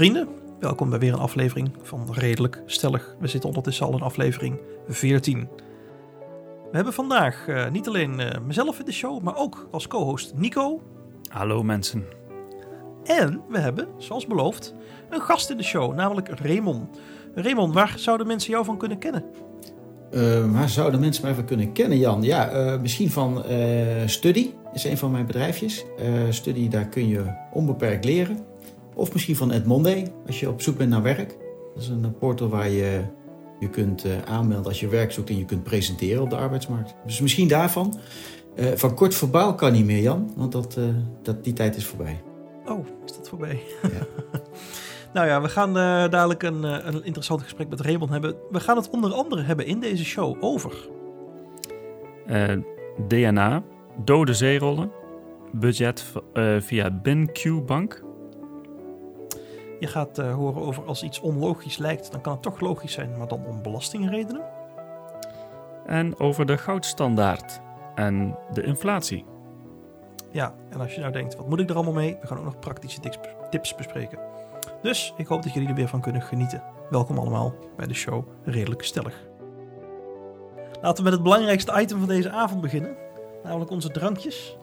vrienden, welkom bij weer een aflevering van Redelijk Stellig. We zitten ondertussen al in aflevering 14. We hebben vandaag eh, niet alleen eh, mezelf in de show, maar ook als co-host Nico. Hallo mensen. En we hebben, zoals beloofd, een gast in de show, namelijk Raymond. Raymond, waar zouden mensen jou van kunnen kennen? Uh, waar zouden mensen mij van kunnen kennen, Jan? Ja, uh, misschien van uh, Study, is een van mijn bedrijfjes. Study, daar kun je onbeperkt leren. Of misschien van Edmonday, als je op zoek bent naar werk. Dat is een portal waar je je kunt aanmelden als je werk zoekt en je kunt presenteren op de arbeidsmarkt. Dus misschien daarvan. van kort verbaal kan niet meer, Jan, want dat, dat, die tijd is voorbij. Oh, is dat voorbij? Ja. Nou ja, we gaan uh, dadelijk een, een interessant gesprek met Raymond hebben. We gaan het onder andere hebben in deze show over... Uh, DNA, dode zeerollen, budget via BenQ Bank. Je gaat horen over als iets onlogisch lijkt, dan kan het toch logisch zijn, maar dan om belastingredenen. En over de goudstandaard en de inflatie. Ja, en als je nou denkt, wat moet ik er allemaal mee? We gaan ook nog praktische tips bespreken. Dus ik hoop dat jullie er weer van kunnen genieten. Welkom allemaal bij de show Redelijk Stellig. Laten we met het belangrijkste item van deze avond beginnen. Namelijk onze drankjes.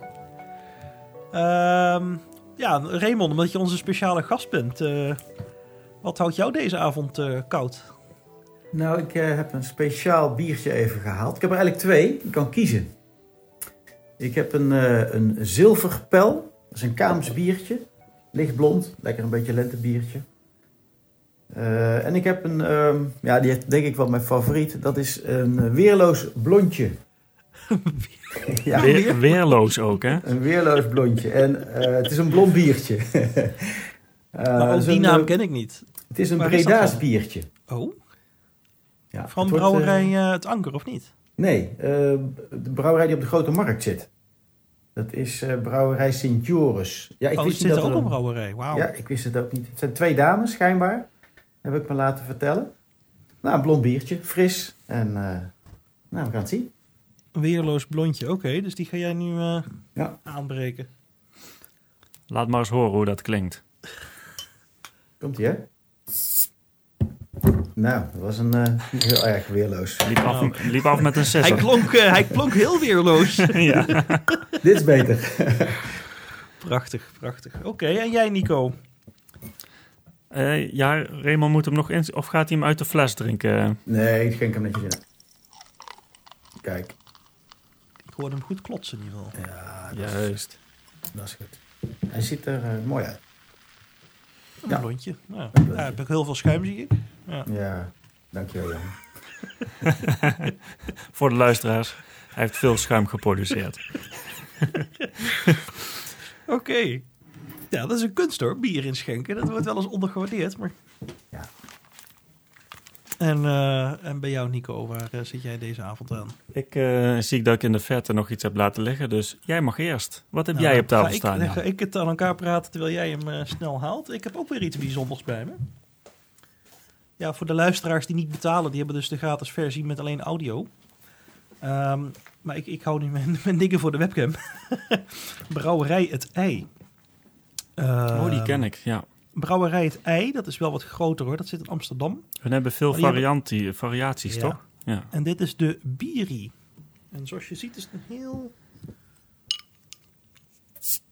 Uh, ja, Raymond, omdat je onze speciale gast bent. Uh, wat houdt jou deze avond uh, koud? Nou, ik uh, heb een speciaal biertje even gehaald. Ik heb er eigenlijk twee. Ik kan kiezen. Ik heb een, een zilverpel. Dat is een Kaams biertje lichtblond, lekker een beetje lentebiertje. En ik heb een, uh, ja, die denk ik wel mijn favoriet. Dat is een weerloos blondje. ja. Weer, weerloos ook, hè? Een weerloos blondje. En uh, het is een blond biertje. maar ook die naam ken ik niet. Het is een Breda's biertje. Oh? Ja, Van brouwerij Het Anker, of niet? Nee, de brouwerij die op de Grote Markt zit. Dat is uh, brouwerij Sint Joris. Ja, ik oh, wist niet dat ook een brouwerij. Wauw. Ja, ik wist het ook niet. Het zijn twee dames, schijnbaar. Heb ik me laten vertellen. Nou, een blond biertje, fris. En uh, nou, we gaan het zien. Weerloos blondje, oké. dus die ga jij nu uh, ja. aanbreken. Laat maar eens horen hoe dat klinkt. Komt ie, hè? Nou, dat was een uh, heel erg weerloos. Liep af, nou. liep af met een 6. Hij klonk, uh, hij klonk heel weerloos. ja. Dit is beter. prachtig, prachtig. Oké, okay, en jij Nico? Uh, ja, Raymond moet hem nog in... Of gaat hij hem uit de fles drinken? Nee, ik schenk hem netjes in. Kijk. Hoorde hem goed klotsen in ieder geval. Ja, dat juist. Is, dat is goed. Hij ziet er mooi uit. Een ja. blondje. Ja. ja, heb ik heel veel schuim, zie ik. Ja, ja dankjewel Jan. Voor de luisteraars, hij heeft veel schuim geproduceerd. Oké. Ja, dat is een kunst hoor, bier inschenken. Dat wordt wel eens ondergewaardeerd, maar... Ja. En, uh, en bij jou, Nico, waar uh, zit jij deze avond aan? Ik uh, zie dat ik in de verte nog iets heb laten liggen, dus jij mag eerst. Wat heb nou, jij op tafel staan? Ik, ga ik het aan elkaar praten terwijl jij hem snel haalt. Ik heb ook weer iets bijzonders bij me. Ja, voor de luisteraars die niet betalen, die hebben dus de gratis versie met alleen audio. Um, maar ik, ik hou nu mijn, mijn dingen voor de webcam. Brouwerij Het Ei. oh, die ken ik, ja. Brouwerij Het Ei, dat is wel wat groter hoor. Dat zit in Amsterdam. We hebben veel variantie, variaties, ja. toch? Ja. En dit is de Biri. En zoals je ziet is het een heel...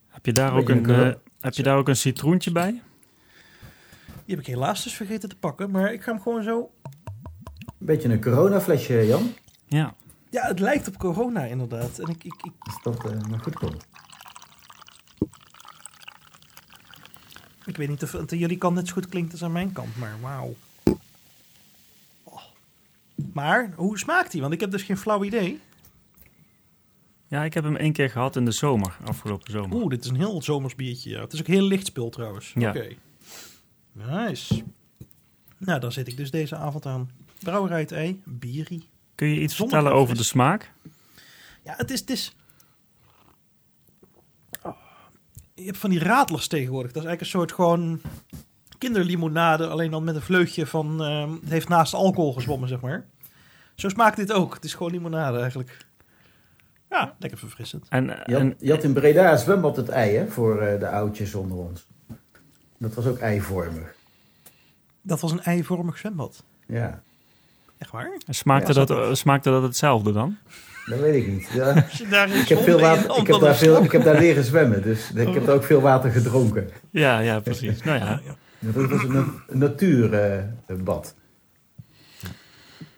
Heb je daar, ook een, uh, heb je daar ook een citroentje bij? Die heb ik helaas dus vergeten te pakken, maar ik ga hem gewoon zo... Een beetje een coronaflesje, Jan. Ja. Ja, het lijkt op corona inderdaad. En ik, ik, ik... Is dat uh, maar goed komt. Ik weet niet of het aan jullie kant net zo goed klinkt als aan mijn kant, maar wauw. Oh. Maar, hoe smaakt hij? Want ik heb dus geen flauw idee. Ja, ik heb hem één keer gehad in de zomer, afgelopen zomer. Oeh, dit is een heel zomers biertje. Ja. Het is ook heel licht spul trouwens. Ja. Oké. Nice. Nou, dan zit ik dus deze avond aan. Brouwerij Ei, Bierie. Kun je iets vertellen over de smaak? Ja, het is... Het is oh, je hebt van die radlers tegenwoordig. Dat is eigenlijk een soort gewoon kinderlimonade, alleen dan met een vleugje van... Uh, het heeft naast alcohol gezwommen, zeg maar. Zo smaakt dit ook. Het is gewoon limonade eigenlijk. Ja, lekker verfrissend. En, je, had, je had in Breda zwembad het ei, hè, voor uh, de oudjes onder ons. Dat was ook eivormig. Dat was een eivormig zwembad. Ja, Echt waar? En Smaakte, Ja, dat, smaakte dat hetzelfde dan? Dat weet ik niet. Ja. Ik heb, veel water, ik, heb daar veel, ik heb daar leren zwemmen, dus ik heb daar ook veel water gedronken. Ja, ja, precies. Nou ja, Dat was een, na- een natuurbad.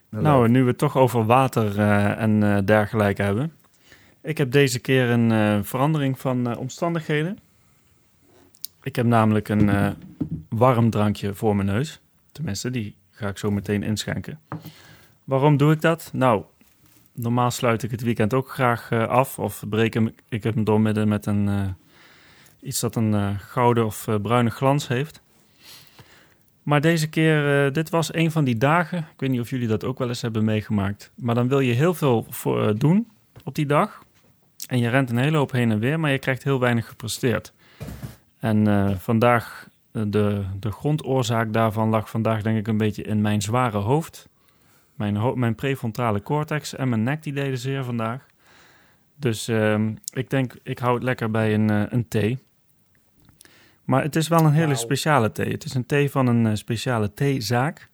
nou, nu we het toch over water eh, en eh, dergelijke hebben. Ik heb deze keer een eh, verandering van eh, omstandigheden. Ik heb namelijk een eh, warm drankje voor mijn neus. Tenminste, die ga ik zo meteen inschenken. Waarom doe ik dat? Nou, normaal sluit ik het weekend ook graag eh, af. Of breek ik hem doormidden met een, eh, iets dat een eh, gouden of bruine glans heeft. Maar deze keer, dit was een van die dagen. Ik weet niet of jullie dat ook wel eens hebben meegemaakt. Maar dan wil je heel veel voor, doen op die dag. En je rent een hele hoop heen en weer, maar je krijgt heel weinig gepresteerd. En vandaag, de, de grondoorzaak daarvan lag vandaag denk ik een beetje in mijn zware hoofd. Mijn, mijn prefrontale cortex en mijn nek die deden zeer vandaag. Dus ehm, ik denk, ik hou het lekker bij een, eh, een thee. Maar het is wel een hele speciale thee. Het is een thee van een eh, speciale theezaak.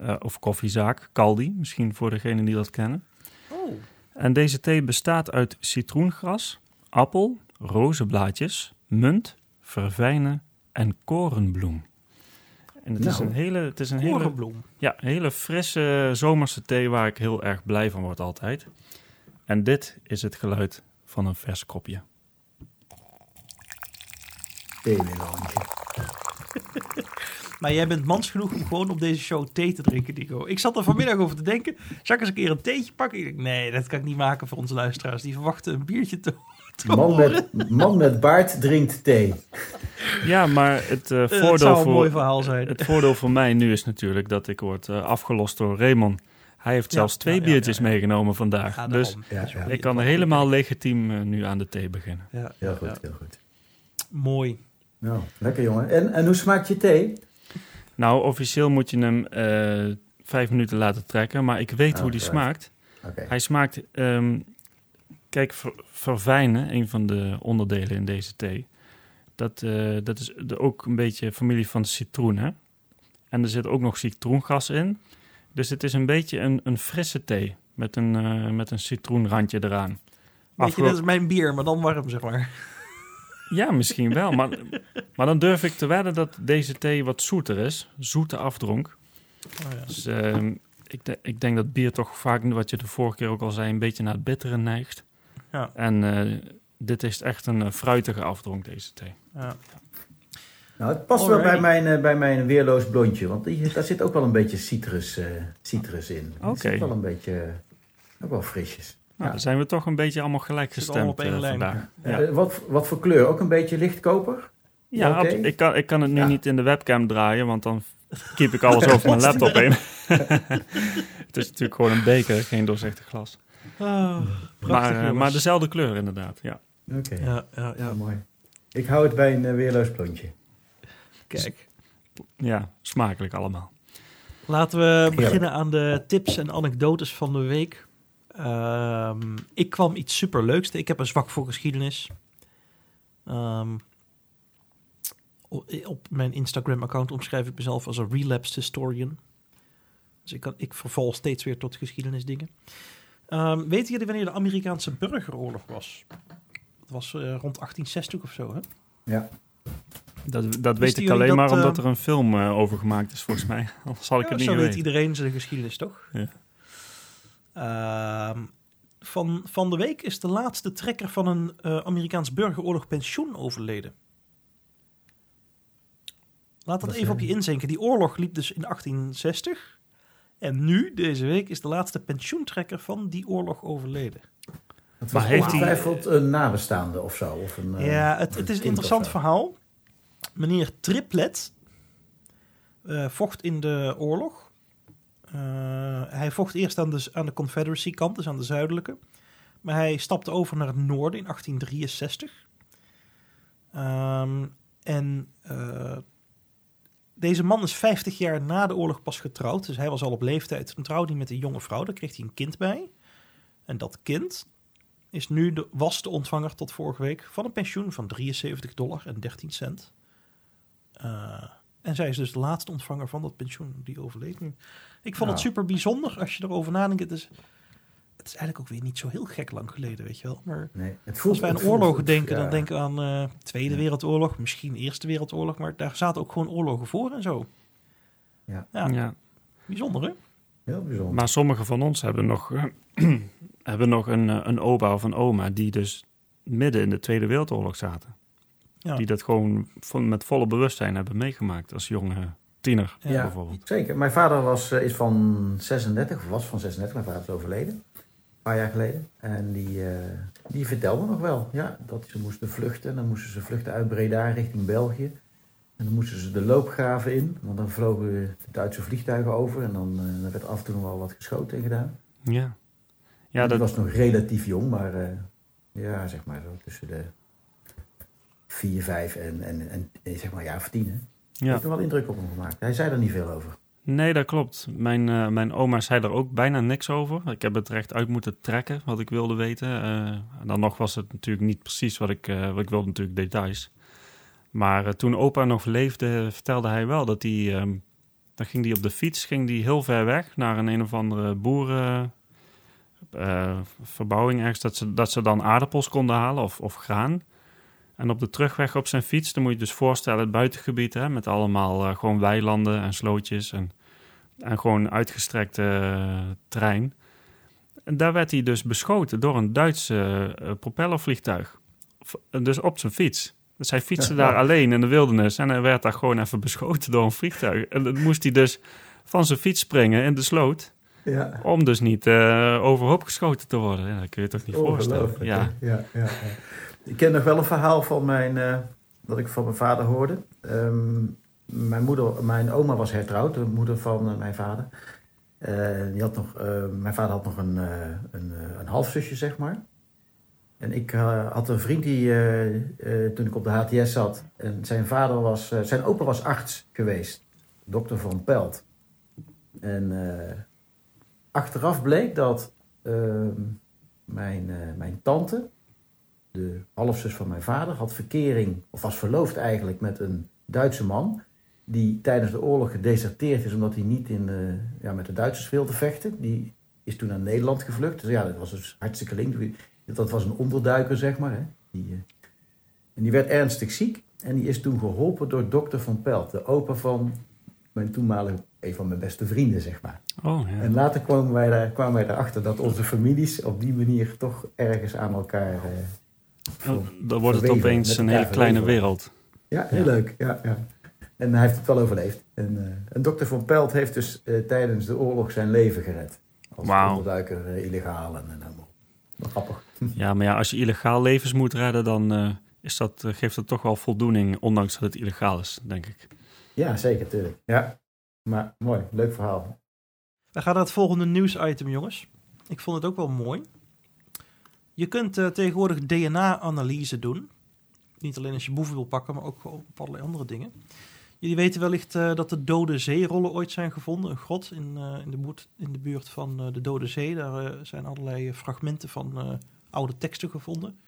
eh, of koffiezaak, Caldi, misschien voor degenen die dat kennen. Oh, En deze thee bestaat uit citroengras, appel, rozenblaadjes, munt, verfijnen en korenbloem. En het is Nou. een hele, het is een hele, ja, hele frisse zomerse thee waar ik heel erg blij van word altijd. En dit is het geluid van een vers kopje. Theemelange. Maar jij bent mans genoeg om gewoon op deze show thee te drinken, Nico. Ik zat er vanmiddag over te denken. Zal ik eens een keer een theetje pakken? Ik nee, dat kan ik niet maken voor onze luisteraars. Die verwachten een biertje te Man met, man met baard drinkt thee. Ja, maar het, eh, Eh, het voordeel, zou een mooi voor, verhaal zijn. het voordeel voor mij nu is natuurlijk dat ik word eh, afgelost door Raymond. Hij heeft Ja, zelfs twee ja, biertjes ja, ja. meegenomen vandaag. Ja, dus ik kan er helemaal legitiem nu aan de thee beginnen. Ja, Heel ja, goed, ja. heel goed. Mooi. Nou, lekker jongen. En, en hoe smaakt je thee? Nou, officieel moet je hem eh, vijf minuten laten trekken, maar ik weet Oh, hoe die right. smaakt. Hij smaakt, ehm, kijk, ver- verfijnen, een van de onderdelen in deze thee. Dat, eh, dat is de, ook een beetje familie van de citroen, hè? En er zit ook nog citroengas in. Dus het is een beetje een, een frisse thee met een, eh, met een citroenrandje eraan. Weet je, dat is mijn bier, maar dan warm, zeg maar. Ja, misschien wel. Maar, maar dan durf ik te wedden dat deze thee wat zoeter is. Zoete afdronk. Oh, ja. Dus ehm, ik, de- ik denk dat bier toch vaak, wat je de vorige keer ook al zei, een beetje naar het bittere neigt. Ja. En eh, dit is echt een eh, fruitige afdronk, deze thee. Ja. Nou, het past wel bij mijn, eh, bij mijn weerloos blondje. Want die, daar zit ook wel een beetje citrus, eh, citrus in. Oké. zit wel een beetje, ook wel frisjes. Nou, Ja. dan zijn we toch een beetje allemaal gelijk allemaal gestemd op één lijn. vandaag. Ja. Wat, wat voor kleur? Ook een beetje lichtkoper? ja ik, kan, ik kan het nu Ja. niet in de webcam draaien, want dan keep ik alles over mijn laptop heen. het is natuurlijk gewoon een beker, geen doorzichtig glas. Ah, prachtig, Maar, eh, maar dezelfde kleur inderdaad, ja. Oké, Ja, ja, ja. mooi. Ik hou het bij een eh, weerloos blondje. Kijk. Ja, smakelijk allemaal. Laten we beginnen aan de tips en anekdotes van de week. Ehm, ik kwam iets superleuks. te- Ik heb een zwak voor geschiedenis. Ehm, op mijn Instagram-account omschrijf ik mezelf als een relapsed historian. Dus ik, kan, ik verval steeds weer tot geschiedenisdingen. Ehm weten jullie wanneer de Amerikaanse burgeroorlog was? Het was eh, rond 1860 of zo, hè? Ja. Dat, dat weet ik alleen dat, maar omdat eh, er een film eh, over gemaakt is, volgens mij. Anders had ik Ja, het niet zo weet iedereen zijn geschiedenis, toch? Ja. Ehm, van, van de week is de laatste trekker van een eh, Amerikaans burgeroorlog pensioen overleden. Laat dat Dat, even op je inzinken. Die oorlog liep dus in 1860. En nu, deze week, is de laatste pensioentrekker van die oorlog overleden. Het Maar was heeft hij- ongetwijfeld een nabestaande of zo. Of een, eh, ja, het, een het is een interessant verhaal. Meneer Triplet eh, vocht in de oorlog. Eh, hij vocht eerst aan de, aan de Confederacy kant, dus aan de zuidelijke. Maar hij stapte over naar het noorden in 1863. Ehm, en eh, deze man is 50 jaar na de oorlog pas getrouwd. Dus hij was al op leeftijd. Toen trouwde hij met een jonge vrouw. Daar kreeg hij een kind bij. En dat kind is nu de, was de ontvanger tot vorige week van een pensioen van 73 dollar en 13 cent. Eh, En zij is dus de laatste ontvanger van dat pensioen. Die overleed nu. Ik vond het Nou. super bijzonder als je erover nadenkt. Het is, het is eigenlijk ook weer niet zo heel gek lang geleden, weet je wel. Maar Nee, het voelt, als wij aan oorlogen denken, ja. dan denken we aan eh, Tweede Ja. Wereldoorlog, misschien Eerste Wereldoorlog. Maar daar zaten ook gewoon oorlogen voor en zo. Ja. ja Ja. bijzonder hè? Heel bijzonder. Maar sommigen van ons hebben nog, hebben nog een, eh, een opa of een oma die dus midden in de Tweede Wereldoorlog zaten. Ja. Die dat gewoon van, met volle bewustzijn hebben meegemaakt als jonge tiener Ja. bijvoorbeeld. Zeker. Mijn vader was, eh, is van 36, of was van 36. Mijn vader is overleden. Paar jaar geleden. En die, eh, die vertelde nog wel ja, dat ze moesten vluchten. Dan moesten ze vluchten uit Breda richting België. En dan moesten ze de loopgraven in. Want dan vlogen de Duitse vliegtuigen over. En dan, eh, werd af en toe nog wel wat geschoten en gedaan. Ja, ja dat, was nog relatief jong. Maar eh, ja, zeg maar zo tussen de 4, 5 en, en, en, en zeg maar ja, of 10. Hè. ja. Heeft er wel indruk op hem gemaakt. Hij zei er niet veel over. Nee, dat klopt. Mijn, eh, mijn oma zei er ook bijna niks over. Ik heb het er echt uit moeten trekken wat ik wilde weten. En dan nog was het natuurlijk niet precies wat ik, eh, wat ik wilde, natuurlijk details. Maar toen opa nog leefde, vertelde hij wel dat hij... ehm, dan ging hij op de fiets ging die heel ver weg naar een een of andere boeren... eh, verbouwing ergens, dat ze, dat ze dan aardappels konden halen of, of graan. En op de terugweg op zijn fiets, dan moet je dus voorstellen het buitengebied... Hè, met allemaal gewoon weilanden en slootjes en en gewoon uitgestrekte eh, trein. En daar werd hij dus beschoten door een Duitse eh, propellervliegtuig. V- Dus op zijn fiets. Dus hij fietste Ja. daar alleen in de wildernis en hij werd daar gewoon even beschoten door een vliegtuig. En dan moest hij dus van zijn fiets springen in de sloot. Ja. Om dus niet eh, overhoop geschoten te worden. Ja, dat kun je toch niet voorstellen. Ja. Ja, ja, ja. Ik ken nog wel een verhaal van mijn, eh, dat ik van mijn vader hoorde. Ehm, mijn, moeder, mijn oma was hertrouwd, de moeder van eh, mijn vader. Eh, die had nog, eh, mijn vader had nog een, eh, een, een halfzusje, zeg maar. En ik had een vriend die, toen ik op de HTS zat, en zijn vader was, zijn opa was arts geweest, dokter van Pelt. En achteraf bleek dat ehm, mijn, mijn tante, de halfzus van mijn vader, had verkering, of was verloofd eigenlijk met een Duitse man. Die tijdens de oorlog gedeserteerd is omdat hij niet in, eh, ja, met de Duitsers wilde vechten. Die is toen naar Nederland gevlucht. Dus ja, dat was dus hartstikke link. Dat was een onderduiker, zeg maar. Hè. Die, eh, en die werd ernstig ziek. En die is toen geholpen door dokter Van Pelt, de opa van mijn toenmalige, een van mijn beste vrienden, zeg maar. Oh, ja. En later kwamen wij, daar, kwamen wij erachter dat onze families op die manier toch ergens aan elkaar. eh, Dan- Dan wordt het opeens een hele kleine wereld. ja, heel Ja. leuk. Ja, ja. En hij heeft het wel overleefd. En, eh, en dokter Van Pelt heeft dus eh, tijdens de oorlog zijn leven gered. Als Wauw. onderduiker, eh, illegaal en, en allemaal. Grappig. Ja, maar ja, als je illegaal levens moet redden, dan eh, is dat, geeft dat toch wel voldoening, ondanks dat het illegaal is, denk ik. Ja, zeker, tuurlijk. Ja, maar mooi. Leuk verhaal. We gaan naar het volgende nieuwsitem, jongens. Ik vond het ook wel mooi. Je kunt eh, tegenwoordig DNA-analyse doen. Niet alleen als je boeven wil pakken, maar ook op allerlei andere dingen. Jullie weten wellicht eh, dat de dode zeerollen ooit zijn gevonden. Een grot in, eh, in, de, buurt, in de buurt van eh, de Dode Zee. Daar zijn allerlei fragmenten van oude teksten gevonden.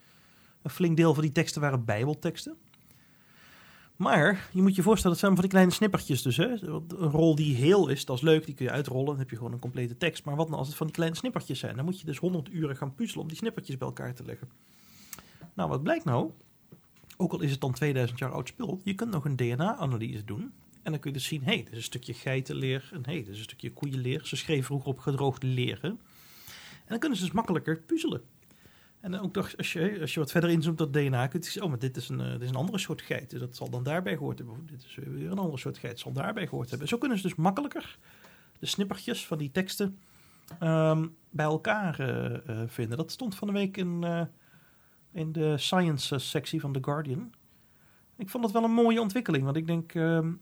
Een flink deel van die teksten waren bijbelteksten. Maar je moet je voorstellen, dat zijn van die kleine snippertjes dus. Hè? Een rol die heel is, dat is leuk, die kun je uitrollen. Dan heb je gewoon een complete tekst. Maar wat nou als het van die kleine snippertjes zijn? Dan moet je dus 100 uren gaan puzzelen om die snippertjes bij elkaar te leggen. Nou, wat blijkt nou? Ook al is het dan 2000 jaar oud spul, je kunt nog een DNA-analyse doen. En dan kun je dus zien, hé, hey, dit is een stukje geitenleer. En hé, hey, dit is een stukje koeienleer. Ze schreven vroeger op gedroogde leren. En dan kunnen ze dus makkelijker puzzelen. En dan ook nog, als je, als je wat verder inzoomt dat DNA, kun je zien, oh, maar dit is, een, eh, dit is een andere soort geit. Dat zal dan daarbij gehoord hebben. Dit is weer een andere soort geit, zal daarbij gehoord hebben. En zo kunnen ze dus makkelijker de snippertjes van die teksten ehm, bij elkaar eh, eh, vinden. Dat stond van de week in, in de science sectie van The Guardian. Ik vond dat wel een mooie ontwikkeling, want ik denk, ehm,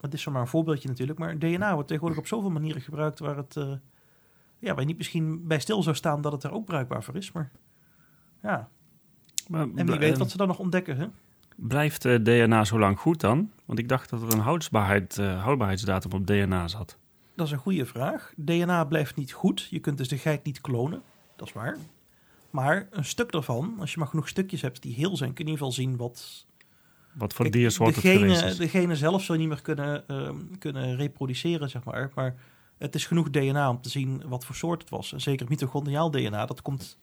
het is zomaar een voorbeeldje natuurlijk, maar DNA wordt tegenwoordig op zoveel manieren gebruikt waar het, eh, ja, waar je niet misschien bij stil zou staan dat het er ook bruikbaar voor is, maar ja. Maar En wie weet eh, wat ze dan nog ontdekken, hè? Blijft eh, DNA zo lang goed dan? Want ik dacht dat er een houdbaarheid, houdbaarheidsdatum op DNA zat. Dat is een goede vraag. DNA blijft niet goed. Je kunt dus de geit niet klonen. Dat is waar. Maar een stuk daarvan, als je maar genoeg stukjes hebt die heel zijn, kun je in ieder geval zien wat, Wat voor Kijk, diersoort het geweest is. degene zelf zou niet meer kunnen, ehm, kunnen reproduceren, zeg maar. Maar het is genoeg DNA om te zien wat voor soort het was. En zeker mitochondriaal DNA, dat komt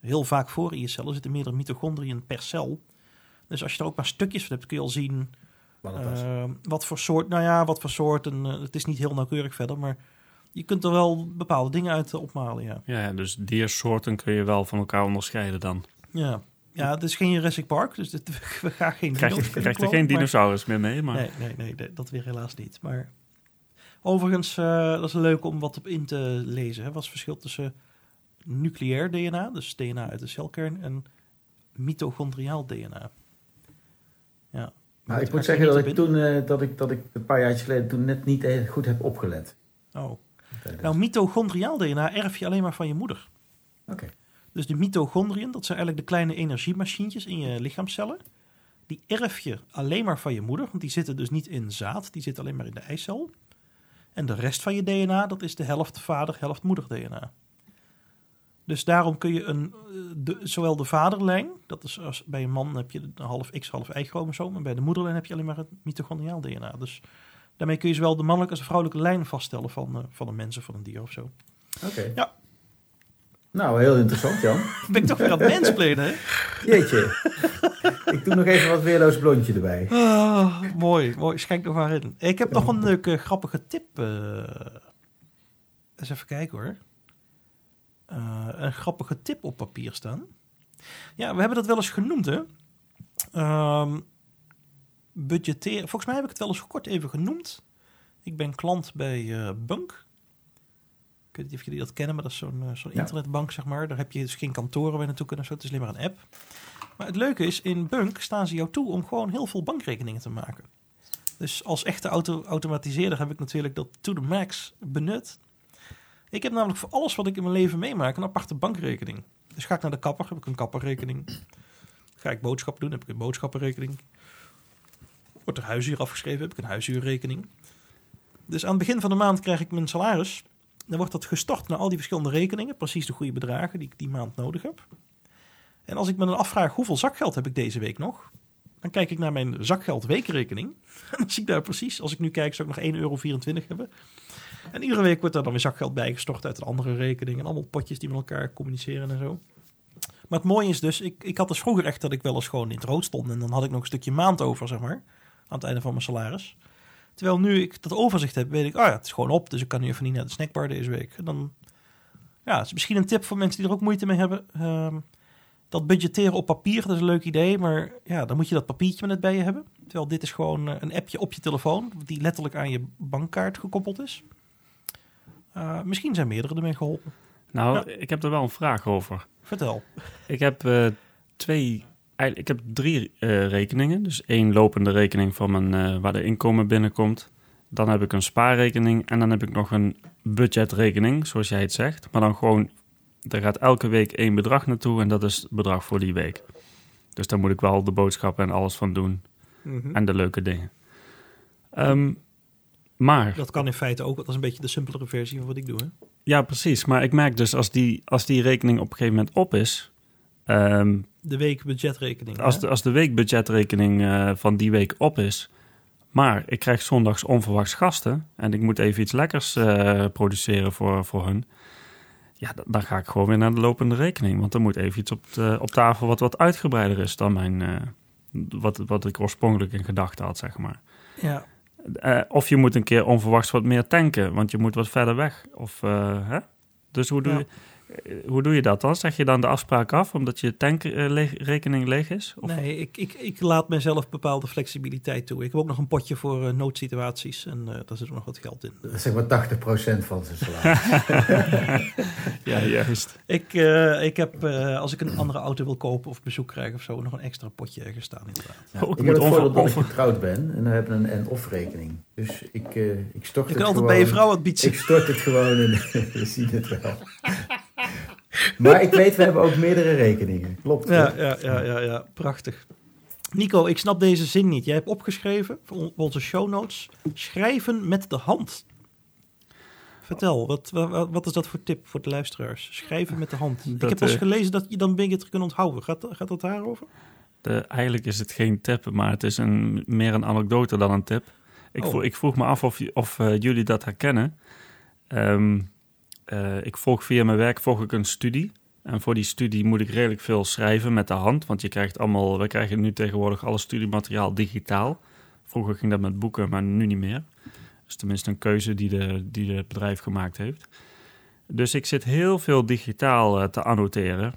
heel vaak voor in je cel. Er zitten meerdere mitochondriën per cel. Dus als je er ook maar stukjes van hebt, kun je al zien ehm, wat voor soort. Nou ja, wat voor soort. En, eh, het is niet heel nauwkeurig verder, maar je kunt er wel bepaalde dingen uit eh, opmalen, ja. Ja, dus diersoorten kun je wel van elkaar onderscheiden dan. Ja, ja het is geen Jurassic Park, dus dit, we gaan geen Krijg je krijgt er geen maar- dinosaurus meer mee, maar... Nee, nee, nee, nee, dat weer helaas niet. Maar overigens, eh, dat is leuk om wat op in te lezen. Hè. Wat is het verschil tussen nucleair DNA, dus DNA uit de celkern, en mitochondriaal DNA? Ja. Nou, ik moet zeggen dat ik toen, eh, dat ik, dat ik een paar jaar geleden toen net niet goed heb opgelet. Oh. Nou, mitochondriaal DNA erf je alleen maar van je moeder. Oké. Dus de mitochondriën, dat zijn eigenlijk de kleine energiemachientjes in je lichaamcellen. Die erf je alleen maar van je moeder, want die zitten dus niet in zaad, die zitten alleen maar in de eicel. En de rest van je DNA, dat is de helft vader, helft moeder DNA. Dus daarom kun je een, eh, de, zowel de vaderlijn, dat is als bij een man heb je een half X, half Y chromosoom, en bij de moederlijn heb je alleen maar het mitochondriaal DNA. Dus daarmee kun je zowel de mannelijke als de vrouwelijke lijn vaststellen van, eh, van een mens of van een dier of zo. Oké. Ja. Nou, heel interessant, Jan. Ben ik toch weer aan het mensplenen, hè? Jeetje. ik doe nog even wat weerloos blondje erbij. Ah, mooi, mooi. Schenk nog maar in. Ik heb nog een leuke, grappige tip. eh. eens even kijken hoor. Eh, een grappige tip op papier staan. Ja, we hebben dat wel eens genoemd, hè? Ehm budgetteren. Volgens mij heb ik het wel eens kort even genoemd. Ik ben klant bij eh, Bunk. Ik weet niet of jullie dat kennen, maar dat is zo'n eh, zo'n Ja. internetbank, zeg maar. Daar heb je dus geen kantoren je naartoe kunnen. Zo. Het is alleen maar een app. Maar het leuke is, in Bunk staan ze jou toe om gewoon heel veel bankrekeningen te maken. Dus als echte auto automatiseerder heb ik natuurlijk dat to the max benut. Ik heb namelijk voor alles wat ik in mijn leven meemaak een aparte bankrekening. Dus ga ik naar de kapper, heb ik een kapperrekening. Ga ik boodschappen doen, heb ik een boodschappenrekening. Wordt er huishuur afgeschreven, heb ik een huishuurrekening. Dus aan het begin van de maand krijg ik mijn salaris. Dan wordt dat gestort naar al die verschillende rekeningen. Precies de goede bedragen die ik die maand nodig heb. En als ik me dan afvraag hoeveel zakgeld heb ik deze week nog, dan kijk ik naar mijn zakgeld weekrekening. En dan zie ik daar precies, als ik nu kijk, zou ik nog 1,24 euro hebben. En iedere week wordt daar dan weer zakgeld bijgestort uit een andere rekening. En allemaal potjes die met elkaar communiceren en zo. Maar het mooie is dus, ik, ik had dus vroeger echt dat ik wel eens gewoon in het rood stond. En dan had ik nog een stukje maand over, zeg maar. Aan het einde van mijn salaris. Terwijl nu ik dat overzicht heb, weet ik, oh ja, het is gewoon op. Dus ik kan nu even niet naar de snackbar deze week. En dan, ja, het is misschien een tip voor mensen die er ook moeite mee hebben. Ehm, dat budgetteren op papier, dat is een leuk idee. Maar ja, dan moet je dat papiertje maar net bij je hebben. Terwijl dit is gewoon eh, een appje op je telefoon, die letterlijk aan je bankkaart gekoppeld is. Uh, misschien zijn meerdere ermee geholpen. Nou, Ja. ik heb er wel een vraag over. Vertel. Ik heb uh, twee, ik heb drie uh, rekeningen. Dus één lopende rekening van mijn, uh, waar de inkomen binnenkomt. Dan heb ik een spaarrekening en dan heb ik nog een budgetrekening, zoals jij het zegt. Maar dan gewoon, er gaat elke week één bedrag naartoe en dat is het bedrag voor die week. Dus daar moet ik wel de boodschappen en alles van doen. Mhm. En de leuke dingen. Um, maar... Dat kan in feite ook, dat is een beetje de simpelere versie van wat ik doe. Hè? Ja, precies. Maar ik merk dus als die, als die rekening op een gegeven moment op is. Um, de week budgetrekening. Als de, als de weekbudgetrekening uh, van die week op is. Maar ik krijg zondags onverwachts gasten. En ik moet even iets lekkers uh, produceren voor, voor hun. Ja, dan, ga ik gewoon weer naar de lopende rekening. Want er moet even iets op, de, op tafel wat wat uitgebreider is dan mijn, uh, wat, wat ik oorspronkelijk in gedachten had, zeg maar. Ja. Uh, of je moet een keer onverwachts wat meer tanken, want je moet wat verder weg. Of, hè? Dus hoe doe, Ja. je, hoe doe je dat dan? Zeg je dan de afspraak af omdat je tankrekening leeg is? Of? Nee, ik, ik, ik laat mezelf bepaalde flexibiliteit toe. Ik heb ook nog een potje voor uh, noodsituaties en uh, daar zit ook nog wat geld in. Dat is zeg maar 80% van zijn salaris. ja, juist. Ik, uh, ik heb, als ik een andere auto wil kopen of bezoek krijg of zo, nog een extra potje ergens staan inderdaad. Ja, ik, ik heb het voordeel dat ik getrouwd ben en dan heb ik een en-of rekening. Dus ik, uh, ik stort je het kan altijd gewoon, bij je vrouw wat bieden. Ik stort het gewoon en we zien het wel. maar ik weet, we hebben ook meerdere rekeningen. Klopt. Ja, ja, ja, ja, ja, prachtig. Nico, ik snap deze zin niet. Jij hebt opgeschreven voor onze show notes: schrijven met de hand. Vertel, wat, wat, wat, is dat voor tip voor de luisteraars? Schrijven met de hand. Dat, ik heb eens uh, gelezen dat je dan dingen te kunnen onthouden. Gaat, gaat dat daarover? De, eigenlijk is het geen tip, maar het is een, meer een anekdote dan een tip. Ik, Oh. vroeg, ik vroeg me af of, je- of eh, jullie dat herkennen. Ehm, eh, ik volg via mijn werk volg ik een studie. En voor die studie moet ik redelijk veel schrijven met de hand. Want je krijgt allemaal, wij krijgen nu tegenwoordig alle studiemateriaal digitaal. Vroeger ging dat met boeken, maar nu niet meer. Dat is tenminste een keuze die, de, die het bedrijf gemaakt heeft. Dus ik zit heel veel digitaal eh, te annoteren.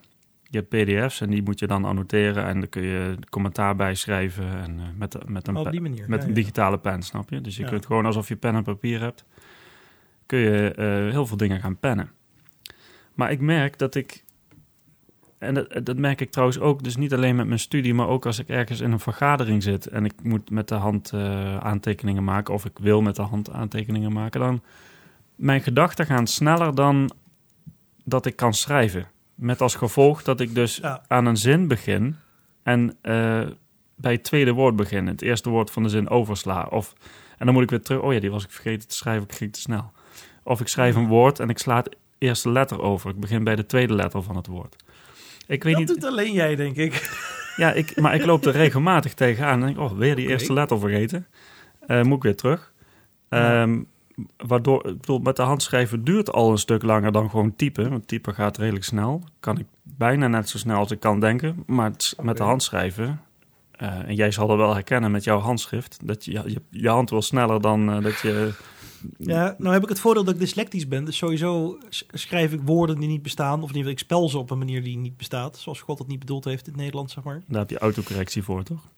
Je hebt pdf's en die moet je dan annoteren. En dan kun je commentaar bij schrijven. En, eh, met, met een met een ja. digitale pen, snap je? Dus je Ja. kunt gewoon alsof je pen en papier hebt, kun je eh, heel veel dingen gaan pennen. Maar ik merk dat ik, en dat, dat merk ik trouwens ook, dus niet alleen met mijn studie, maar ook als ik ergens in een vergadering zit en ik moet met de hand eh, aantekeningen maken, of ik wil met de hand aantekeningen maken, dan mijn gedachten gaan sneller dan dat ik kan schrijven. Met als gevolg dat ik dus Ja. aan een zin begin en eh, bij het tweede woord begin. Het eerste woord van de zin oversla. Of, en dan moet ik weer terug. Oh ja, die was ik vergeten te schrijven. Ik ging te snel. Of ik schrijf een woord en ik sla het eerste letter over. Ik begin bij de tweede letter van het woord. Ik weet Dat niet. doet alleen jij, denk ik. Ja, ik, maar ik loop er regelmatig tegenaan. En denk, oh, weer die eerste letter vergeten. Eh, moet ik weer terug. Ehm, waardoor, ik bedoel, met de hand schrijven duurt al een stuk langer dan gewoon typen. Want typen gaat redelijk snel. Kan ik bijna net zo snel als ik kan denken. Maar het- met de Oké. hand schrijven... eh, en jij zal er wel herkennen met jouw handschrift. Dat je, je, je hand wil sneller dan eh, dat je... Ja, nou heb ik het voordeel dat ik dyslectisch ben. Dus sowieso schrijf ik woorden die niet bestaan. Of geval, ik spel ze op een manier die niet bestaat. Zoals God het niet bedoeld heeft in het Nederlands, zeg maar. Daar heb je autocorrectie voor, toch?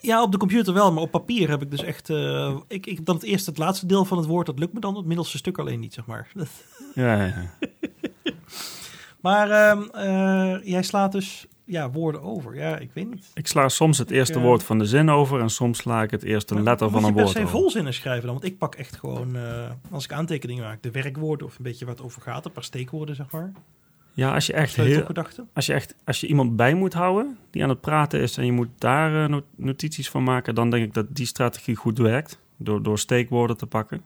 Ja, op de computer wel, maar op papier heb ik dus echt... eh, ik, ik, dan het eerste, het laatste deel van het woord, dat lukt me dan. Het middelste stuk alleen niet, zeg maar. Ja, ja, ja. Maar ehm, eh, jij slaat dus ja, woorden over. Ja, ik weet niet. Ik sla soms het eerste Ja. woord van de zin over... en soms sla ik het eerste Maar letter van moet een woord se over. volzinnen schrijven dan? Want ik pak echt gewoon, eh, als ik aantekeningen maak, de werkwoorden of een beetje wat over gaat. Een paar steekwoorden, zeg maar. Ja, als je echt heel, als je echt als je iemand bij moet houden die aan het praten is en je moet daar eh, not- notities van maken, dan denk ik dat die strategie goed werkt door, door steekwoorden te pakken.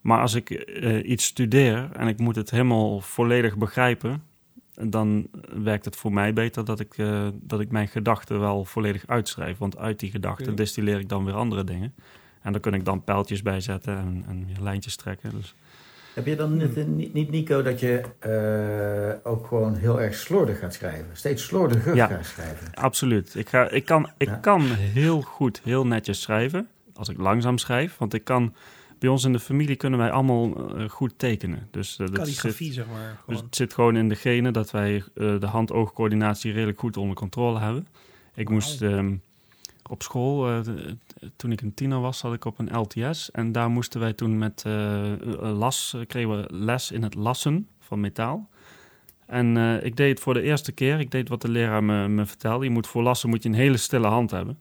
Maar als ik eh, iets studeer en ik moet het helemaal volledig begrijpen, dan werkt het voor mij beter dat ik, eh, dat ik mijn gedachten wel volledig uitschrijf. Want uit die gedachten destilleer ik dan weer andere dingen. En daar kun ik dan pijltjes bij zetten en, en lijntjes trekken. Dus Heb je dan niet, niet, niet, Nico, dat je eh, ook gewoon heel erg slordig gaat schrijven? Steeds slordiger Ja. gaat schrijven? Absoluut. Ik, ga, ik, kan, ik Ja. kan heel goed, heel netjes schrijven. Als ik langzaam schrijf. Want ik kan... Bij ons in de familie kunnen wij allemaal eh, goed tekenen. Dus, eh, dat Calligrafie, zit, zeg maar. dus Gewoon. het zit gewoon in de genen dat wij eh, de hand-oogcoördinatie redelijk goed onder controle hebben. Ik moest ehm, op school, eh, de- toen ik een tiener was, zat ik op een LTS. En daar moesten wij toen met las, kregen we les in het lassen van metaal. En eh, ik deed het voor de eerste keer. Ik deed wat de leraar me, me vertelde. Je moet voor lassen moet je een hele stille hand hebben.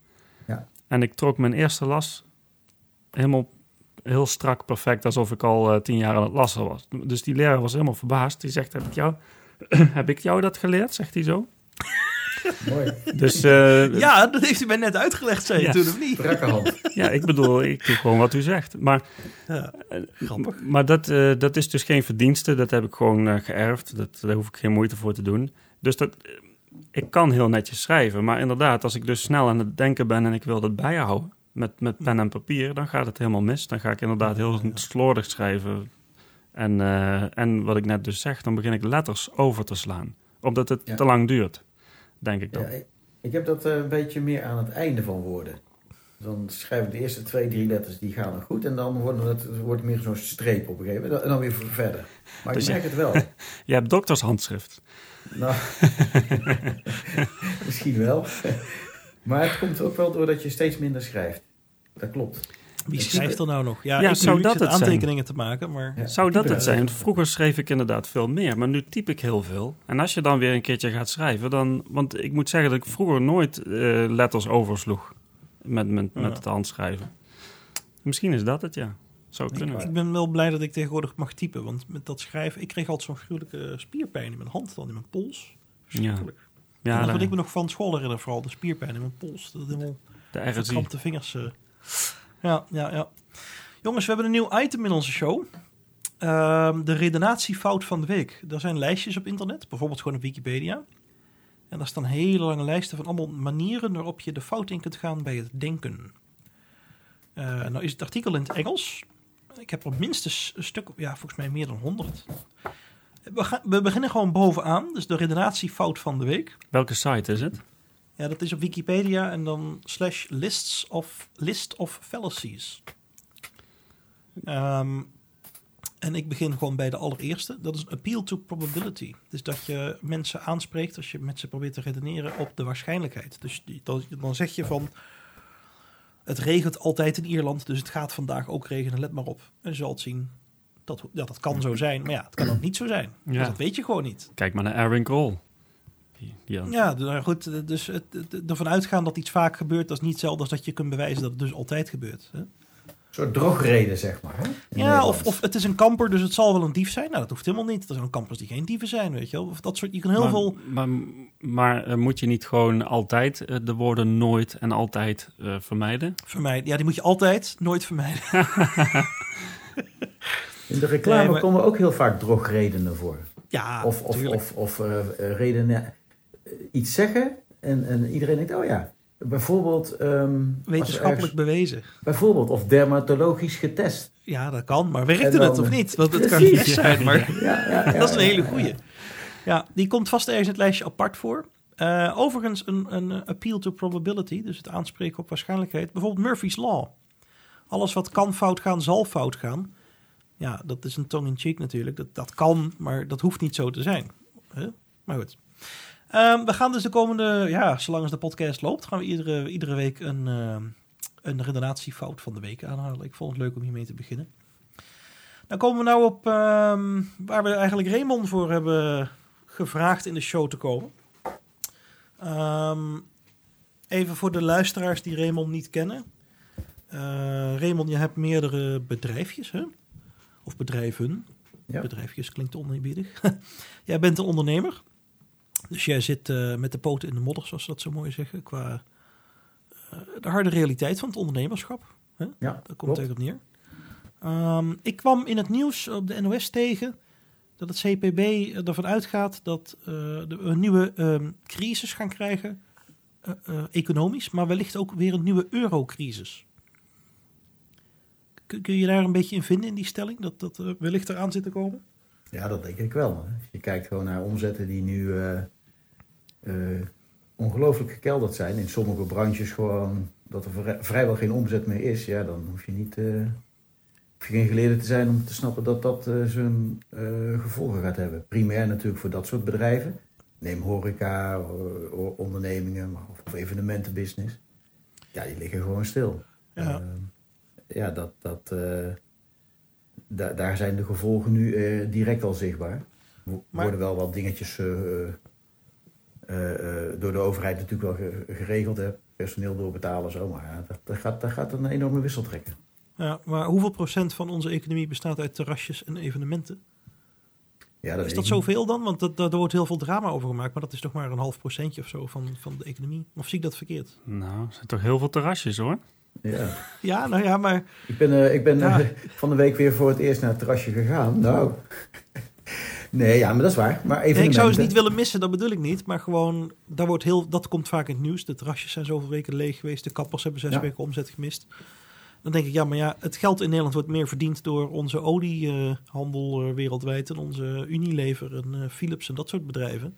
Ja. En ik trok mijn eerste las helemaal heel strak, perfect, alsof ik al eh, tien jaar aan het lassen was. Dus die leraar was helemaal verbaasd. Die zegt, heb ik jou, heb ik jou dat geleerd? Zegt hij zo. Mooi. Dus eh, Ja, dat heeft u mij net uitgelegd, zei je Ja. toen, of niet? Ja, ik bedoel, ik doe gewoon wat u zegt. Maar, Ja, eh, grappig. maar dat, eh, dat is dus geen verdienste. Dat heb ik gewoon geërfd. Dat, daar hoef ik geen moeite voor te doen. Dus dat, ik kan heel netjes schrijven. Maar inderdaad, als ik dus snel aan het denken ben en ik wil dat bijhouden met, met pen en papier, dan gaat het helemaal mis. Dan ga ik inderdaad heel Ja. slordig schrijven. En, eh, en wat ik net dus zeg, dan begin ik letters over te slaan. Omdat het Ja. te lang duurt, denk ik dan. Ja, ik, ik heb dat eh, een beetje meer aan het einde van woorden. Dan schrijf ik de eerste twee, drie letters, die gaan dan goed. En dan wordt het, wordt meer zo'n streep op een gegeven moment. En dan weer verder. Maar Dus ik je- merk het wel. Je hebt doktershandschrift. Nou, misschien wel. Maar het komt ook wel doordat je steeds minder schrijft. Dat klopt. Wie schrijft er nou nog? Ja, Ja, ik zou dat het zijn? aantekeningen te maken, maar... Ja, Zou dat het zijn? Vroeger schreef ik inderdaad veel meer, maar nu typ ik heel veel. En als je dan weer een keertje gaat schrijven, dan... Want ik moet zeggen dat ik vroeger nooit eh, letters oversloeg met, met, Ja. met het handschrijven. Misschien is dat het, ja. Zou Ik, kunnen. ik ben wel blij dat ik tegenwoordig mag typen, want met dat schrijven... Ik kreeg altijd zo'n gruwelijke spierpijn in mijn hand, dan in mijn pols. Verschrikkelijk. Ja, dat de, wat ik me nog van school herinner, vooral de spierpijn in mijn pols. Dat helemaal de verkrampte vingers. eh. Ja, ja, ja. Jongens, we hebben een nieuw item in onze show. Ehm, de redenatiefout van de week. Er zijn lijstjes op internet, bijvoorbeeld gewoon op Wikipedia. En daar staan hele lange lijsten van allemaal manieren waarop je de fout in kunt gaan bij het denken. Eh, nou is het artikel in het Engels. Ik heb er minstens een stuk, ja, volgens mij meer dan 100. We, gaan, we beginnen gewoon bovenaan, dus de redenatiefout van de week. Welke site is het? Ja, dat is op Wikipedia en dan slash lists of, list of fallacies. Ehm, en ik begin gewoon bij de allereerste. Dat is een appeal to probability. Dus dat je mensen aanspreekt als je met ze probeert te redeneren op de waarschijnlijkheid. Dus die- dan, dan zeg je van... Het regent altijd in Ierland, dus het gaat vandaag ook regenen, let maar op. En je zal het zien. Dat, ja, dat kan zo zijn, maar ja, het kan ook niet zo zijn. Ja. Want dat weet je gewoon niet. Kijk maar naar Erwin Krol. Die, die had- Ja, nou goed, dus het, het- ervan uitgaan dat iets vaak gebeurt, dat is niet hetzelfde als dat je kunt bewijzen dat het dus altijd gebeurt. Hè? Een soort drogreden, zeg maar. Hè? Ja, of, of het is een kamper, dus het zal wel een dief zijn. Nou, dat hoeft helemaal niet. Er zijn kampers die geen dieven zijn, weet je wel. Of dat soort, je kan heel maar, veel... Maar, maar eh, moet je niet gewoon altijd eh, de woorden nooit en altijd eh, vermijden? vermijden. Ja, die moet je altijd nooit vermijden. In de reclame Nee, maar- komen ook heel vaak drogredenen voor. Ja, of of, of, of eh, eh, redenen eh, iets zeggen en, en iedereen denkt, oh ja, bijvoorbeeld... ehm, Wetenschappelijk ergens- bewezen. bijvoorbeeld, of dermatologisch getest. Ja, dat kan. Maar werkte dan- het of niet? Want het kan niet zijn, maar... Ja, ja, ja, dat is een hele goeie. Ja, die komt vast ergens in het lijstje apart voor. Overigens een, een appeal to probability, dus het aanspreken op waarschijnlijkheid. Bijvoorbeeld Murphy's Law. Alles wat kan fout gaan, zal fout gaan. Ja, dat is een tong-in-cheek natuurlijk. Dat, dat kan, maar dat hoeft niet zo te zijn. Maar goed. Ehm, we gaan dus de komende, ja, zolang als de podcast loopt, gaan we iedere, iedere week een, ehm, een redenatiefout van de week aanhalen. Ik vond het leuk om hiermee te beginnen. Dan komen we nou op ehm, waar we eigenlijk Raymond voor hebben gevraagd in de show te komen. Ehm, even voor de luisteraars die Raymond niet kennen. Eh Raymond, je hebt meerdere bedrijfjes, hè? Of bedrijven. Ja. Bedrijfjes klinkt oneerbiedig. jij bent een ondernemer. Dus jij zit eh, met de poten in de modder, zoals ze dat zo mooi zeggen. Qua eh, de harde realiteit van het ondernemerschap. Hè? Ja, Daar komt klopt. het op neer. Ehm, ik kwam in het nieuws op de NOS tegen dat het CPB ervan uitgaat dat eh, de, een nieuwe ehm, crisis gaan krijgen, eh, eh, economisch, maar wellicht ook weer een nieuwe eurocrisis. Kun, je daar een beetje in vinden in die stelling, dat dat wellicht eraan zit te komen? Ja, dat denk ik wel. Als je kijkt gewoon naar omzetten die nu eh, eh, ongelooflijk gekelderd zijn. In sommige branches gewoon dat er vrij- vrijwel geen omzet meer is. Ja, dan hoef je niet... hoef je geen geleerde te zijn om te snappen dat dat zijn gevolgen gaat hebben. Primair natuurlijk voor dat soort bedrijven. Neem horeca, ondernemingen of evenementenbusiness. Ja, die liggen gewoon stil. Ja. Ja, dat, dat, eh, da- daar zijn de gevolgen nu eh, direct al zichtbaar. Er Maar- worden wel wat dingetjes eh, door de overheid natuurlijk wel ge- geregeld. Hè. Personeel doorbetalen zo, maar ja, dat, dat, gaat, dat gaat een enorme wissel trekken. Ja, maar hoeveel procent van onze economie bestaat uit terrasjes en evenementen? Ja, dat Is dat zoveel dan? Want dat, daar wordt heel veel drama over gemaakt, maar dat is toch maar een half procentje of zo van, van de economie. Of zie ik dat verkeerd? Nou, er zijn toch heel veel terrasjes hoor. Ja. Ja, nou ja, maar Ik ben, eh, ik ben Ja. eh, van de week weer voor het eerst naar het terrasje gegaan. Nou, nee, ja, maar dat is waar. Maar Nee, ik zou het niet willen missen, dat bedoel ik niet. Maar gewoon, daar wordt heel, dat komt vaak in het nieuws. De terrasjes zijn zoveel weken leeg geweest. De kappers hebben zes Ja. weken omzet gemist. Dan denk ik, ja, maar ja, het geld in Nederland wordt meer verdiend door onze oliehandel eh, wereldwijd. En onze Unilever en Philips en dat soort bedrijven.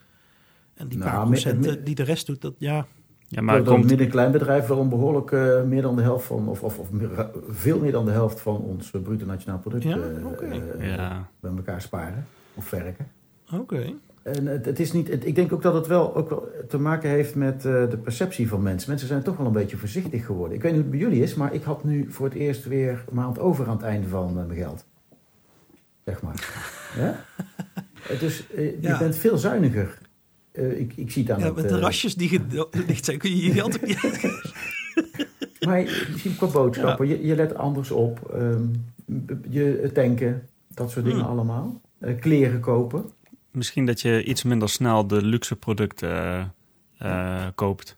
En die Nou, paar procenten die de rest doet, dat ja. Ja, Maar komt, midden- en kleinbedrijf waarom behoorlijk eh, meer dan de helft van, of, of, of meer- veel meer dan de helft van ons eh, bruto nationaal product Ja, eh, oké. eh, ja, bij elkaar sparen of werken. Oké. En het, het is niet, het- ik denk ook dat het wel, ook wel te maken heeft met eh, de perceptie van mensen. Mensen zijn toch wel een beetje voorzichtig geworden. Ik weet niet hoe het bij jullie is, maar ik had nu voor het eerst weer een maand over aan het einde van mijn geld. Zeg maar. ja? Dus je Ja. bent veel zuiniger. Eh, ik, ik zie het aan Ja, het, met eh, terrasjes die ge- dicht zijn, kun je je geld ook niet. Maar je ziet qua boodschappen, je, je let anders op. ehm, je tanken, dat soort dingen Hmm. allemaal. Eh, kleren kopen. misschien dat je iets minder snel de luxe producten eh, eh, koopt.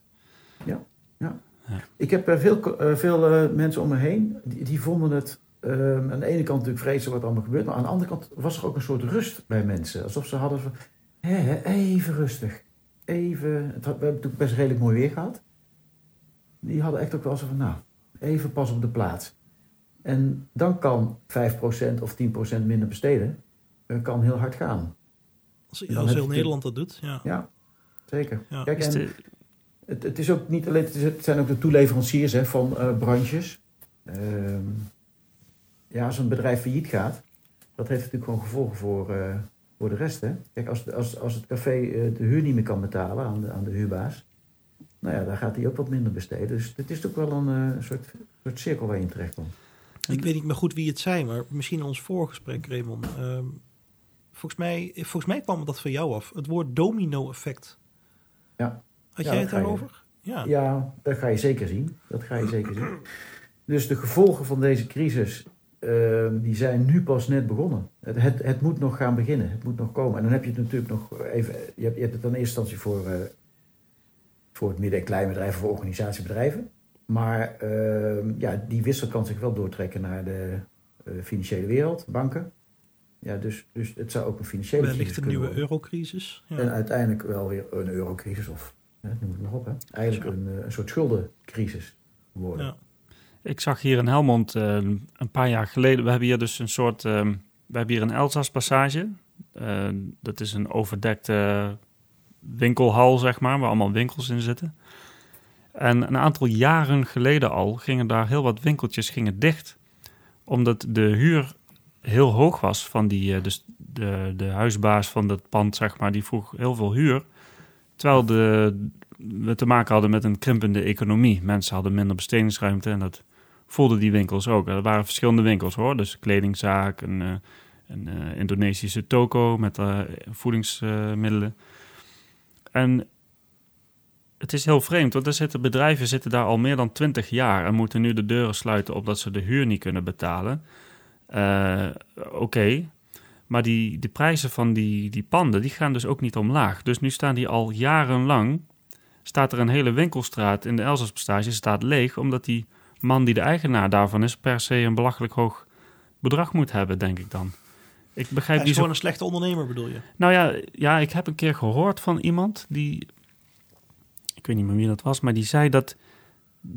Ik heb veel, veel eh, mensen om me heen, die, die vonden het ehm, aan de ene kant natuurlijk vreselijk wat allemaal gebeurt. Maar aan de andere kant was er ook een soort rust bij mensen. Alsof ze hadden even rustig. even... Het had, we hebben natuurlijk best redelijk mooi weer gehad. Die hadden echt ook wel zo van, nou, even pas op de plaats. En dan kan 5% of 10% minder besteden, kan heel hard gaan. Als, Dan als heb heel Nederland dat doet, ja. Ja, zeker. Ja. Kijk, Is en de- het, het is ook niet alleen, het, zijn ook de toeleveranciers hè, van eh, branches. Ehm, ja, als een bedrijf failliet gaat, dat heeft natuurlijk gewoon gevolgen voor, eh, voor de rest. Hè? Kijk, als, als, als het café eh, de huur niet meer kan betalen aan de, aan de huurbaas, nou ja, dan gaat hij ook wat minder besteden. Dus het is ook wel een eh, soort, soort cirkel waar je in terecht komt. Ik weet niet meer goed wie het zei, maar misschien in ons voorgesprek, Raymond. Ehm, volgens, mij, volgens mij kwam dat van jou af. Het woord domino-effect. Ja. Had Ja, jij het je. daarover? Ja. Ja, dat ga je zeker zien. Dat ga je zeker zien. Dus de gevolgen van deze crisis, ehm, die zijn nu pas net begonnen. Het, het, het moet nog gaan beginnen. Het moet nog komen. En dan heb je het natuurlijk nog even... Je hebt, je hebt het dan in eerste instantie voor, eh, voor het midden- en kleinbedrijf, voor organisatiebedrijven. Maar ehm, ja, die wissel kan zich wel doortrekken naar de eh, financiële wereld, banken. Ja, dus, dus het zou ook een financiële Wellicht crisis een kunnen nieuwe worden. eurocrisis. Ja. En uiteindelijk wel weer een eurocrisis of, hè, noem het maar op, hè. eigenlijk een, eh, een soort schuldencrisis worden. Ja. Ik zag hier in Helmond eh, een paar jaar geleden. We hebben hier dus een soort. eh, we hebben hier een Elzas-passage. Eh, dat is een overdekte winkelhal, zeg maar, waar allemaal winkels in zitten. En een aantal jaren geleden al gingen daar heel wat winkeltjes gingen dicht. Omdat de huur heel hoog was van die. dus de, de huisbaas van dat pand, zeg maar, die vroeg heel veel huur. Terwijl de, we te maken hadden met een krimpende economie. Mensen hadden minder bestedingsruimte en dat voelden die winkels ook. Er waren verschillende winkels hoor. Dus kledingzaak, een, eh, eh, Indonesische toko met eh, voedingsmiddelen. en het is heel vreemd, want er zitten bedrijven zitten daar al meer dan twintig jaar en moeten nu de deuren sluiten omdat ze de huur niet kunnen betalen. Oké, maar die, die prijzen van die, die panden die gaan dus ook niet omlaag. Dus nu staan die al jarenlang staat er een hele winkelstraat in de Elzaspassage staat leeg, omdat die man die de eigenaar daarvan is, per se een belachelijk hoog bedrag moet hebben, denk ik dan. Ik begrijp Hij die is zo. gewoon een slechte ondernemer, bedoel je? Nou ja, ja, ik heb een keer gehoord van iemand die. Ik weet niet meer wie dat was, maar die zei dat.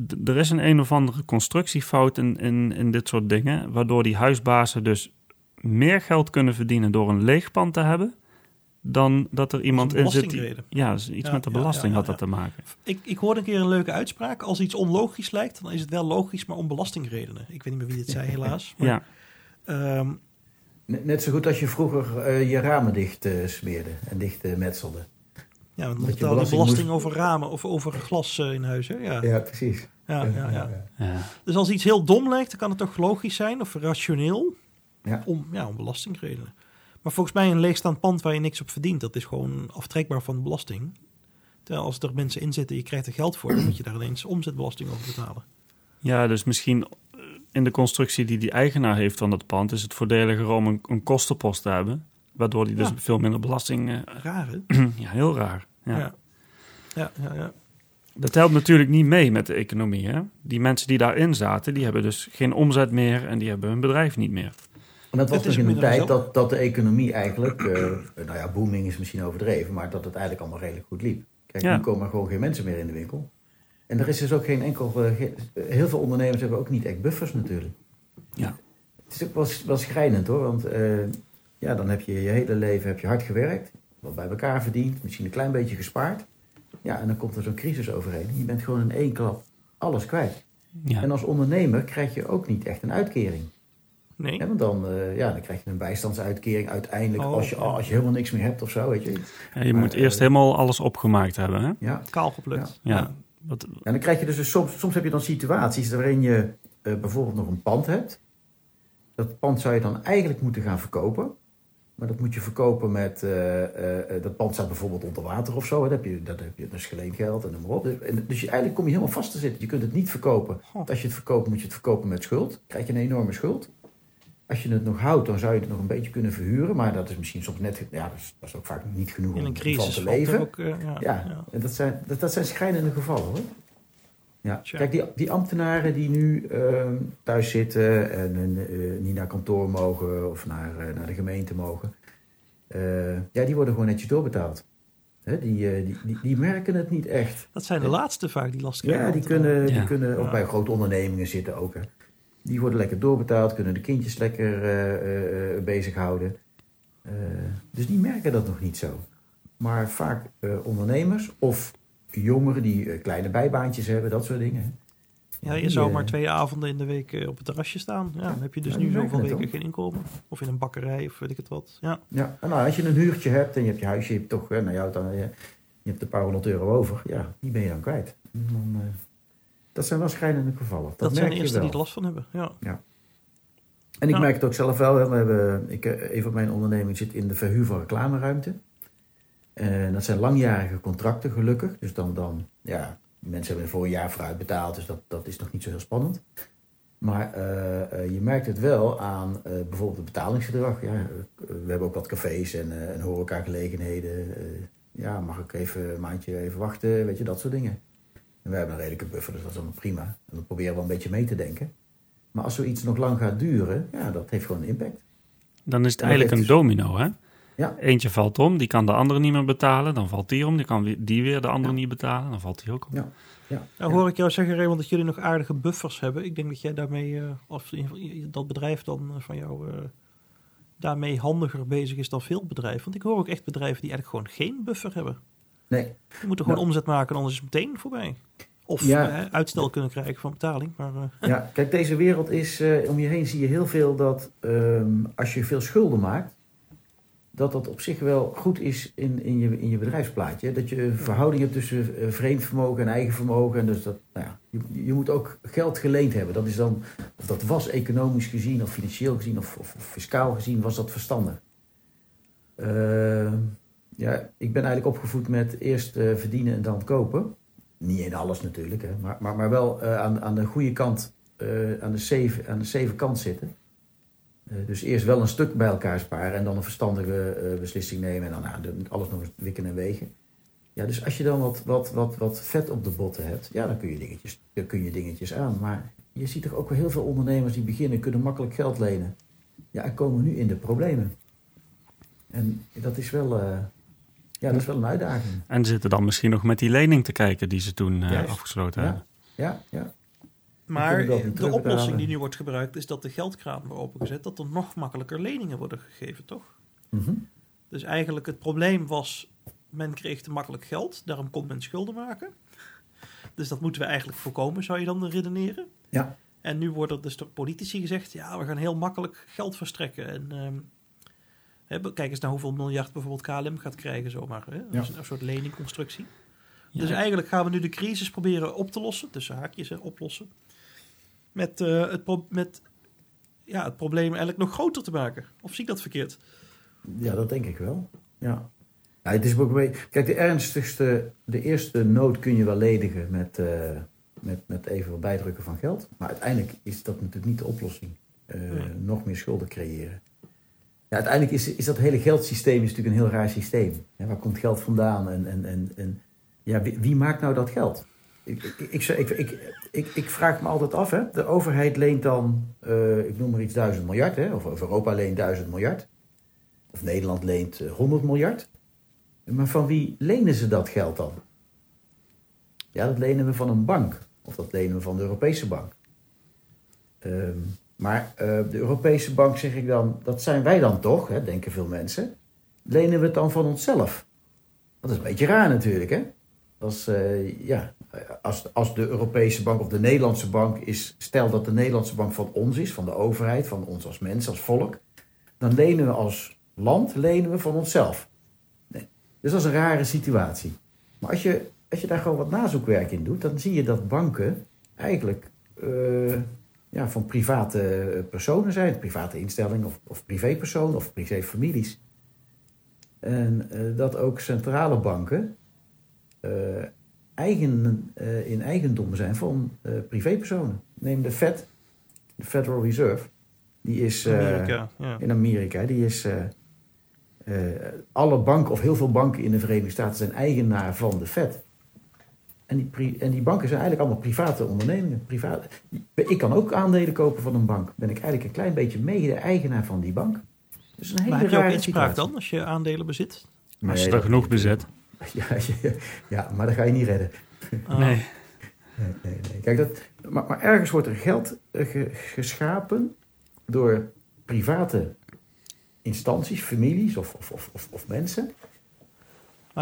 d- Er is een een of andere constructiefout in, in, in dit soort dingen, waardoor die huisbazen dus meer geld kunnen verdienen door een leeg pand te hebben, dan dat er iemand in zit. Die, ja, dus iets Ja, met de ja, belasting ja, had ja, dat te maken. Ik, ik hoorde een keer een leuke uitspraak. Als iets onlogisch lijkt, dan is het wel logisch, maar om belastingredenen. Ik weet niet meer wie dit zei, helaas. Maar, Ja, ehm, Net, net zo goed als je vroeger eh, je ramen dicht eh, smeerde en dicht eh, metselde. ja, want dan Dat je betaal je belasting belasting moest- over ramen of over glas in huis. Hè? Ja. Ja. Ja, precies. Ja, ja, ja. Dus als iets heel dom lijkt, dan kan het toch logisch zijn of rationeel Ja. om, ja, om belastingredenen. Maar volgens mij een leegstaand pand waar je niks op verdient, dat is gewoon aftrekbaar van belasting. Terwijl als er mensen in zitten, je krijgt er geld voor, dan moet je daar ineens omzetbelasting over betalen. Ja, dus misschien eh, in de constructie die die eigenaar heeft van dat pand, is het voordeliger om een, een kostenpost te hebben. Waardoor die dus Ja. veel minder belasting. eh, Raar, hè? ja, heel raar. Ja. Ja. Ja, ja, ja. Dat helpt natuurlijk niet mee met de economie. Hè? Die mensen die daarin zaten, die hebben dus geen omzet meer en die hebben hun bedrijf niet meer. En dat was nog in een tijd dat, dat de economie eigenlijk, eh, nou ja, booming is misschien overdreven, maar dat het eigenlijk allemaal redelijk goed liep. Kijk, Ja. nu komen er gewoon geen mensen meer in de winkel. En er is dus ook geen enkel, eh, ge- heel veel ondernemers hebben ook niet echt buffers natuurlijk. Ja. Het is ook wel, wel schrijnend hoor, want eh, ja, dan heb je je hele leven heb je hard gewerkt, wat bij elkaar verdiend, misschien een klein beetje gespaard. Ja, en dan komt er zo'n crisis overheen. Je bent gewoon in één klap alles kwijt. Ja. En als ondernemer krijg je ook niet echt een uitkering. Nee. Ja, want dan, eh, ja, dan krijg je een bijstandsuitkering uiteindelijk Oh, als, je, als je helemaal niks meer hebt of zo, weet je. Ja, je Maar, moet eerst eh, helemaal alles opgemaakt hebben. Hè? Ja. Kaal geplukt. Ja. Ja. Wat, En dan krijg je dus, dus soms, soms heb je dan situaties waarin je eh, bijvoorbeeld nog een pand hebt. Dat pand zou je dan eigenlijk moeten gaan verkopen. Maar dat moet je verkopen met, eh, eh, eh, dat pand staat bijvoorbeeld onder water of zo. hè. Dat heb je, dat heb je dus geleend geld en noem maar op. Dus, en, dus je, eigenlijk kom je helemaal vast te zitten. Je kunt het niet verkopen. Want als je het verkoopt, moet je het verkopen met schuld. krijg je een enorme schuld. Als je het nog houdt, dan zou je het nog een beetje kunnen verhuren. Maar dat is misschien soms net, ja, dat is, dat is ook vaak niet genoeg In om een van crisis te leven. ook... eh, ja, Ja, ja. En dat, zijn, dat, dat zijn schrijnende gevallen hoor. Ja. Tja. Kijk, die, die ambtenaren die nu ehm, thuis zitten en eh, niet naar kantoor mogen of naar, eh, naar de gemeente mogen, eh, ja, die worden gewoon netjes doorbetaald. Hè, die, die, die, die merken het niet echt. Dat zijn de laatste vaak die last krijgen. Ja, die kunnen, die Ja. kunnen ook bij grote ondernemingen zitten ook. Hè. Die worden lekker doorbetaald, kunnen de kindjes lekker eh, eh, bezighouden. Dus die merken dat nog niet zo. Maar vaak ondernemers of jongeren die kleine bijbaantjes hebben, dat soort dingen. Ja, je zou maar twee avonden in de week op het terrasje staan. Ja, dan heb je dus Ja, nu zoveel weken geen inkomen. Of in een bakkerij of weet ik het wat. Ja, Ja, nou, als je een huurtje hebt en je hebt je huisje, je hebt toch, nou, houdt dan, je, je hebt een paar honderd euro over, ja, die ben je dan kwijt. Dan, dat zijn wel schrijnende gevallen. Dat, dat, zijn merk de je eerste wel. die er last van hebben. Ja. En ik Ja. merk het ook zelf wel. We hebben, ik, eh, een van mijn ondernemingen zit in de verhuur van reclameruimte. En dat zijn langjarige contracten, gelukkig. Dus dan, dan ja, mensen hebben er voor een jaar vooruit betaald, dus dat, dat is nog niet zo heel spannend. Maar eh, eh, je merkt het wel aan bijvoorbeeld het betalingsgedrag. Ja, we hebben ook wat cafés en, en horecagelegenheden. Ja, mag ik even een maandje even wachten, weet je, dat soort dingen. En we hebben een redelijke buffer, dus dat is allemaal prima. En dan proberen we een beetje mee te denken. Maar als zoiets nog lang gaat duren, ja, dat heeft gewoon een impact. Dan is het eigenlijk een domino, hè? Ja. Eentje valt om, die kan de andere niet meer betalen. Dan valt die om, die kan die weer de andere niet betalen. Dan valt die ook om. Ja. Ja. Nou hoor ik jou zeggen, Raymond, dat jullie nog aardige buffers hebben. Ik denk dat jij daarmee, eh, of dat bedrijf dan eh, van jou, eh, daarmee handiger bezig is dan veel bedrijven. Want ik hoor ook echt bedrijven die eigenlijk gewoon geen buffer hebben. Nee, Die moeten gewoon Nou. omzet maken, anders is het meteen voorbij. Of Ja. uitstel kunnen krijgen van betaling. Maar eh, ja, kijk, deze wereld is, eh, om je heen zie je heel veel dat ehm, als je veel schulden maakt, dat dat op zich wel goed is in, in, je, in je bedrijfsplaatje. Dat je een verhouding hebt tussen eh, vreemd vermogen en eigen vermogen. En dus dat, nou ja, je, je moet ook geld geleend hebben. Dat is dan, of dat was economisch gezien, of financieel gezien, of, of, of fiscaal gezien, was dat verstandig. Ja, ik ben eigenlijk opgevoed met eerst eh, verdienen en dan kopen. Niet in alles natuurlijk, hè, maar, maar, maar wel eh, aan, aan de goede kant, eh, aan, de safe, aan de safe kant zitten. Dus eerst wel een stuk bij elkaar sparen en dan een verstandige beslissing nemen en dan nou, alles nog wikken en wegen. Ja, dus als je dan wat, wat, wat, wat vet op de botten hebt, ja, dan kun je, dingetjes, dan kun je dingetjes aan. Maar je ziet toch ook wel heel veel ondernemers die beginnen, kunnen makkelijk geld lenen. Ja, en komen nu in de problemen. En dat is wel, ja, dat is wel een uitdaging. En zitten dan misschien nog met die lening te kijken die ze toen eh, afgesloten Ja. hebben. Ja, ja. Maar de oplossing die nu wordt gebruikt is dat de geldkraan wordt opengezet, dat er nog makkelijker leningen worden gegeven, toch? Mhm. Dus eigenlijk het probleem was, men kreeg te makkelijk geld, daarom kon men schulden maken. Dus dat moeten we eigenlijk voorkomen, zou je dan redeneren. Ja. En nu wordt er dus door politici gezegd, ja, we gaan heel makkelijk geld verstrekken. En ehm, kijk eens naar hoeveel miljard bijvoorbeeld KLM gaat krijgen zomaar. Hè? Dat Ja. is een soort leningconstructie. Ja, Dus eigenlijk gaan we nu de crisis proberen op te lossen, tussen haakjes hè, oplossen. Met, eh, het, pro- met ja, het probleem eigenlijk nog groter te maken. Of zie ik dat verkeerd? Ja, dat denk ik wel. Ja. ja het is ook een beetje- Kijk, de ernstigste, de eerste nood kun je wel ledigen met, eh, met, met even wat bijdrukken van geld. Maar uiteindelijk is dat natuurlijk niet de oplossing. Eh, Nee. Nog meer schulden creëren. Ja, uiteindelijk is, is dat hele geldsysteem is natuurlijk een heel raar systeem. Waar komt geld vandaan? En, en, en, en ja, wie, maakt nou dat geld? Ik, ik, ik, ik, vraag me altijd af, hè. de overheid leent dan, eh, ik noem maar iets, duizend miljard. Hè, of, Europa leent duizend miljard. Of Nederland leent eh, 100 miljard. Maar van wie lenen ze dat geld dan? Ja, dat lenen we van een bank. Of dat lenen we van de Europese bank. Ehm, maar eh, de Europese bank, zeg ik dan, dat zijn wij dan toch, hè, denken veel mensen. Lenen we het dan van onszelf? Dat is een beetje raar natuurlijk, hè? Als, eh, ja, als, als de Europese bank of de Nederlandse bank is, stel dat de Nederlandse bank van ons is, van de overheid, van ons als mens, als volk, dan lenen we als land lenen we van onszelf. Nee. Dus dat is een rare situatie. Maar als je, als je daar gewoon wat nazoekwerk in doet, dan zie je dat banken eigenlijk eh, ja, van private personen zijn, private instellingen of, of privépersonen of privéfamilies. En eh, dat ook centrale banken eh, eigen, eh, in eigendom zijn van eh, privépersonen. Neem de Fed, de Federal Reserve. Die is eh, Amerika, ja. in Amerika. Die is. eh, eh, alle banken, of heel veel banken in de Verenigde Staten, zijn eigenaar van de Fed. En die, en die banken zijn eigenlijk allemaal private ondernemingen. Private. Ik kan ook aandelen kopen van een bank. Ben ik eigenlijk een klein beetje mede-eigenaar van die bank. Dus een hele Maar heb je ook inspraak dan, als je aandelen bezit? Als je er genoeg bezet. Ja, ja, ja, maar dat ga je niet redden. Oh. Nee. Nee, nee, nee. Kijk, dat, maar, maar ergens wordt er geld eh, ge- geschapen door private instanties, families of, of, of, of mensen.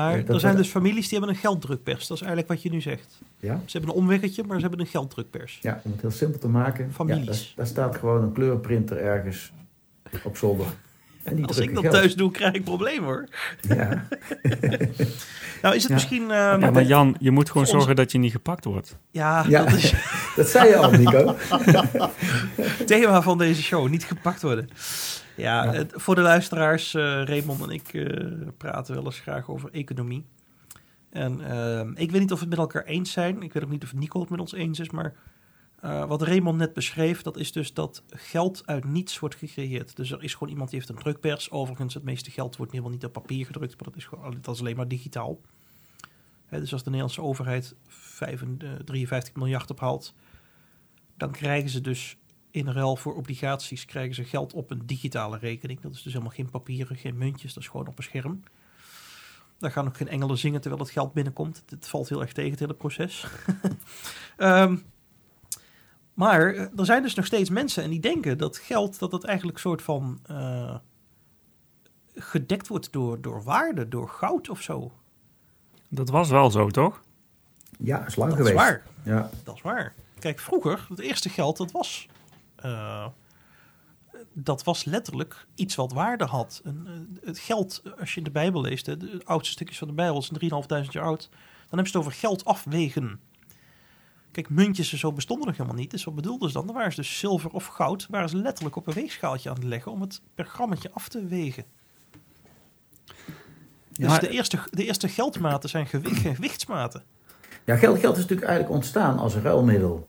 Maar dat er zijn wordt- dus families die hebben een gelddrukpers. Dat is eigenlijk wat je nu zegt. Ja? Ze hebben een omweggetje, maar ze hebben een gelddrukpers. Ja, om het heel simpel te maken. Families. Ja, daar, daar staat gewoon een kleurenprinter ergens op zolder. En die Als ik dat geld. thuis doe, krijg ik problemen hoor. Ja. Nou, is het Ja. misschien... ehm, Ja, maar Jan, je moet gewoon zorgen dat je niet gepakt wordt. ja, Ja. dat is dat zei je al, Nico. thema van deze show. Niet gepakt worden. Ja, Ja. het- voor de luisteraars, eh Raymond en ik eh, praten wel eens graag over economie. En ehm, ik weet niet of we het met elkaar eens zijn. Ik weet ook niet of Nico het met ons eens is. Maar eh, wat Raymond net beschreef, dat is dus dat geld uit niets wordt gecreëerd. Dus er is gewoon iemand die heeft een drukpers. Overigens, het meeste geld wordt helemaal niet op papier gedrukt, maar dat is, gewoon, dat is alleen maar digitaal. Hè, dus als de Nederlandse overheid 55, 53 miljard ophaalt, dan krijgen ze dus in ruil voor obligaties krijgen ze geld op een digitale rekening. Dat is dus helemaal geen papieren, geen muntjes, dat is gewoon op een scherm. Daar gaan ook geen engelen zingen terwijl het geld binnenkomt. Het valt heel erg tegen het hele proces. Ehm, maar eh, er zijn dus nog steeds mensen en die denken dat geld dat het eigenlijk soort van eh, gedekt wordt door, door waarde, door goud of zo. Dat was wel zo, toch? Ja, is lang Dat geweest. is waar. Ja. Dat is waar. Kijk, vroeger, het eerste geld, dat was... eh, dat was letterlijk iets wat waarde had. En, eh, het geld, als je in de Bijbel leest, hè, de oudste stukjes van de Bijbel zijn 3.500 jaar oud, dan hebben ze het over geld afwegen. Kijk, muntjes en zo bestonden nog helemaal niet. Dus wat bedoelden ze dan? Dan waren ze dus zilver of goud, waren ze letterlijk op een weegschaaltje aan het leggen om het per grammetje af te wegen. Dus de, eerste, de eerste geldmaten zijn gewi- gewichtsmaten. Ja, geld, geld is natuurlijk eigenlijk ontstaan als een ruilmiddel.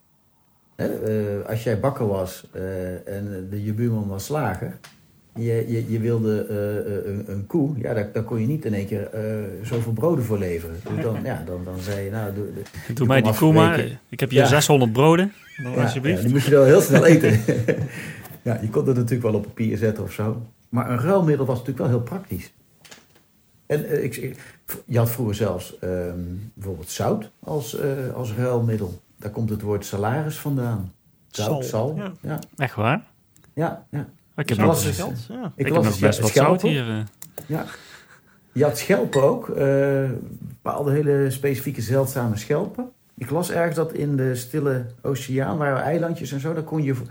Hè, eh, als jij bakker was eh, en de, je buurman was slager, je, je, je wilde eh, een, een koe, ja, daar, daar kon je niet in één keer eh, zoveel broden voor leveren. Dus dan, ja, dan, dan zei je, nou, doe, doe- Doe mij die koe maar. Ik heb hier Ja. 600 broden. Dan ja, alsjeblieft. ja, die moest je wel heel snel eten. ja, je kon het natuurlijk wel op papier zetten of zo. Maar een ruilmiddel was natuurlijk wel heel praktisch. En ik, je had vroeger zelfs ehm, bijvoorbeeld zout als, als ruilmiddel. Daar komt het woord salaris vandaan. Zout, ja. Ja, Echt waar? ja, ja. Ik heb Zout nog, geld, ja. ik heb las nog het, best wat zout schelpen. hier. eh. Ja. Je had schelpen ook. eh, bepaalde hele specifieke zeldzame schelpen. Ik las ergens dat in de stille oceaan waren eilandjes en zo. Daar kon je voor,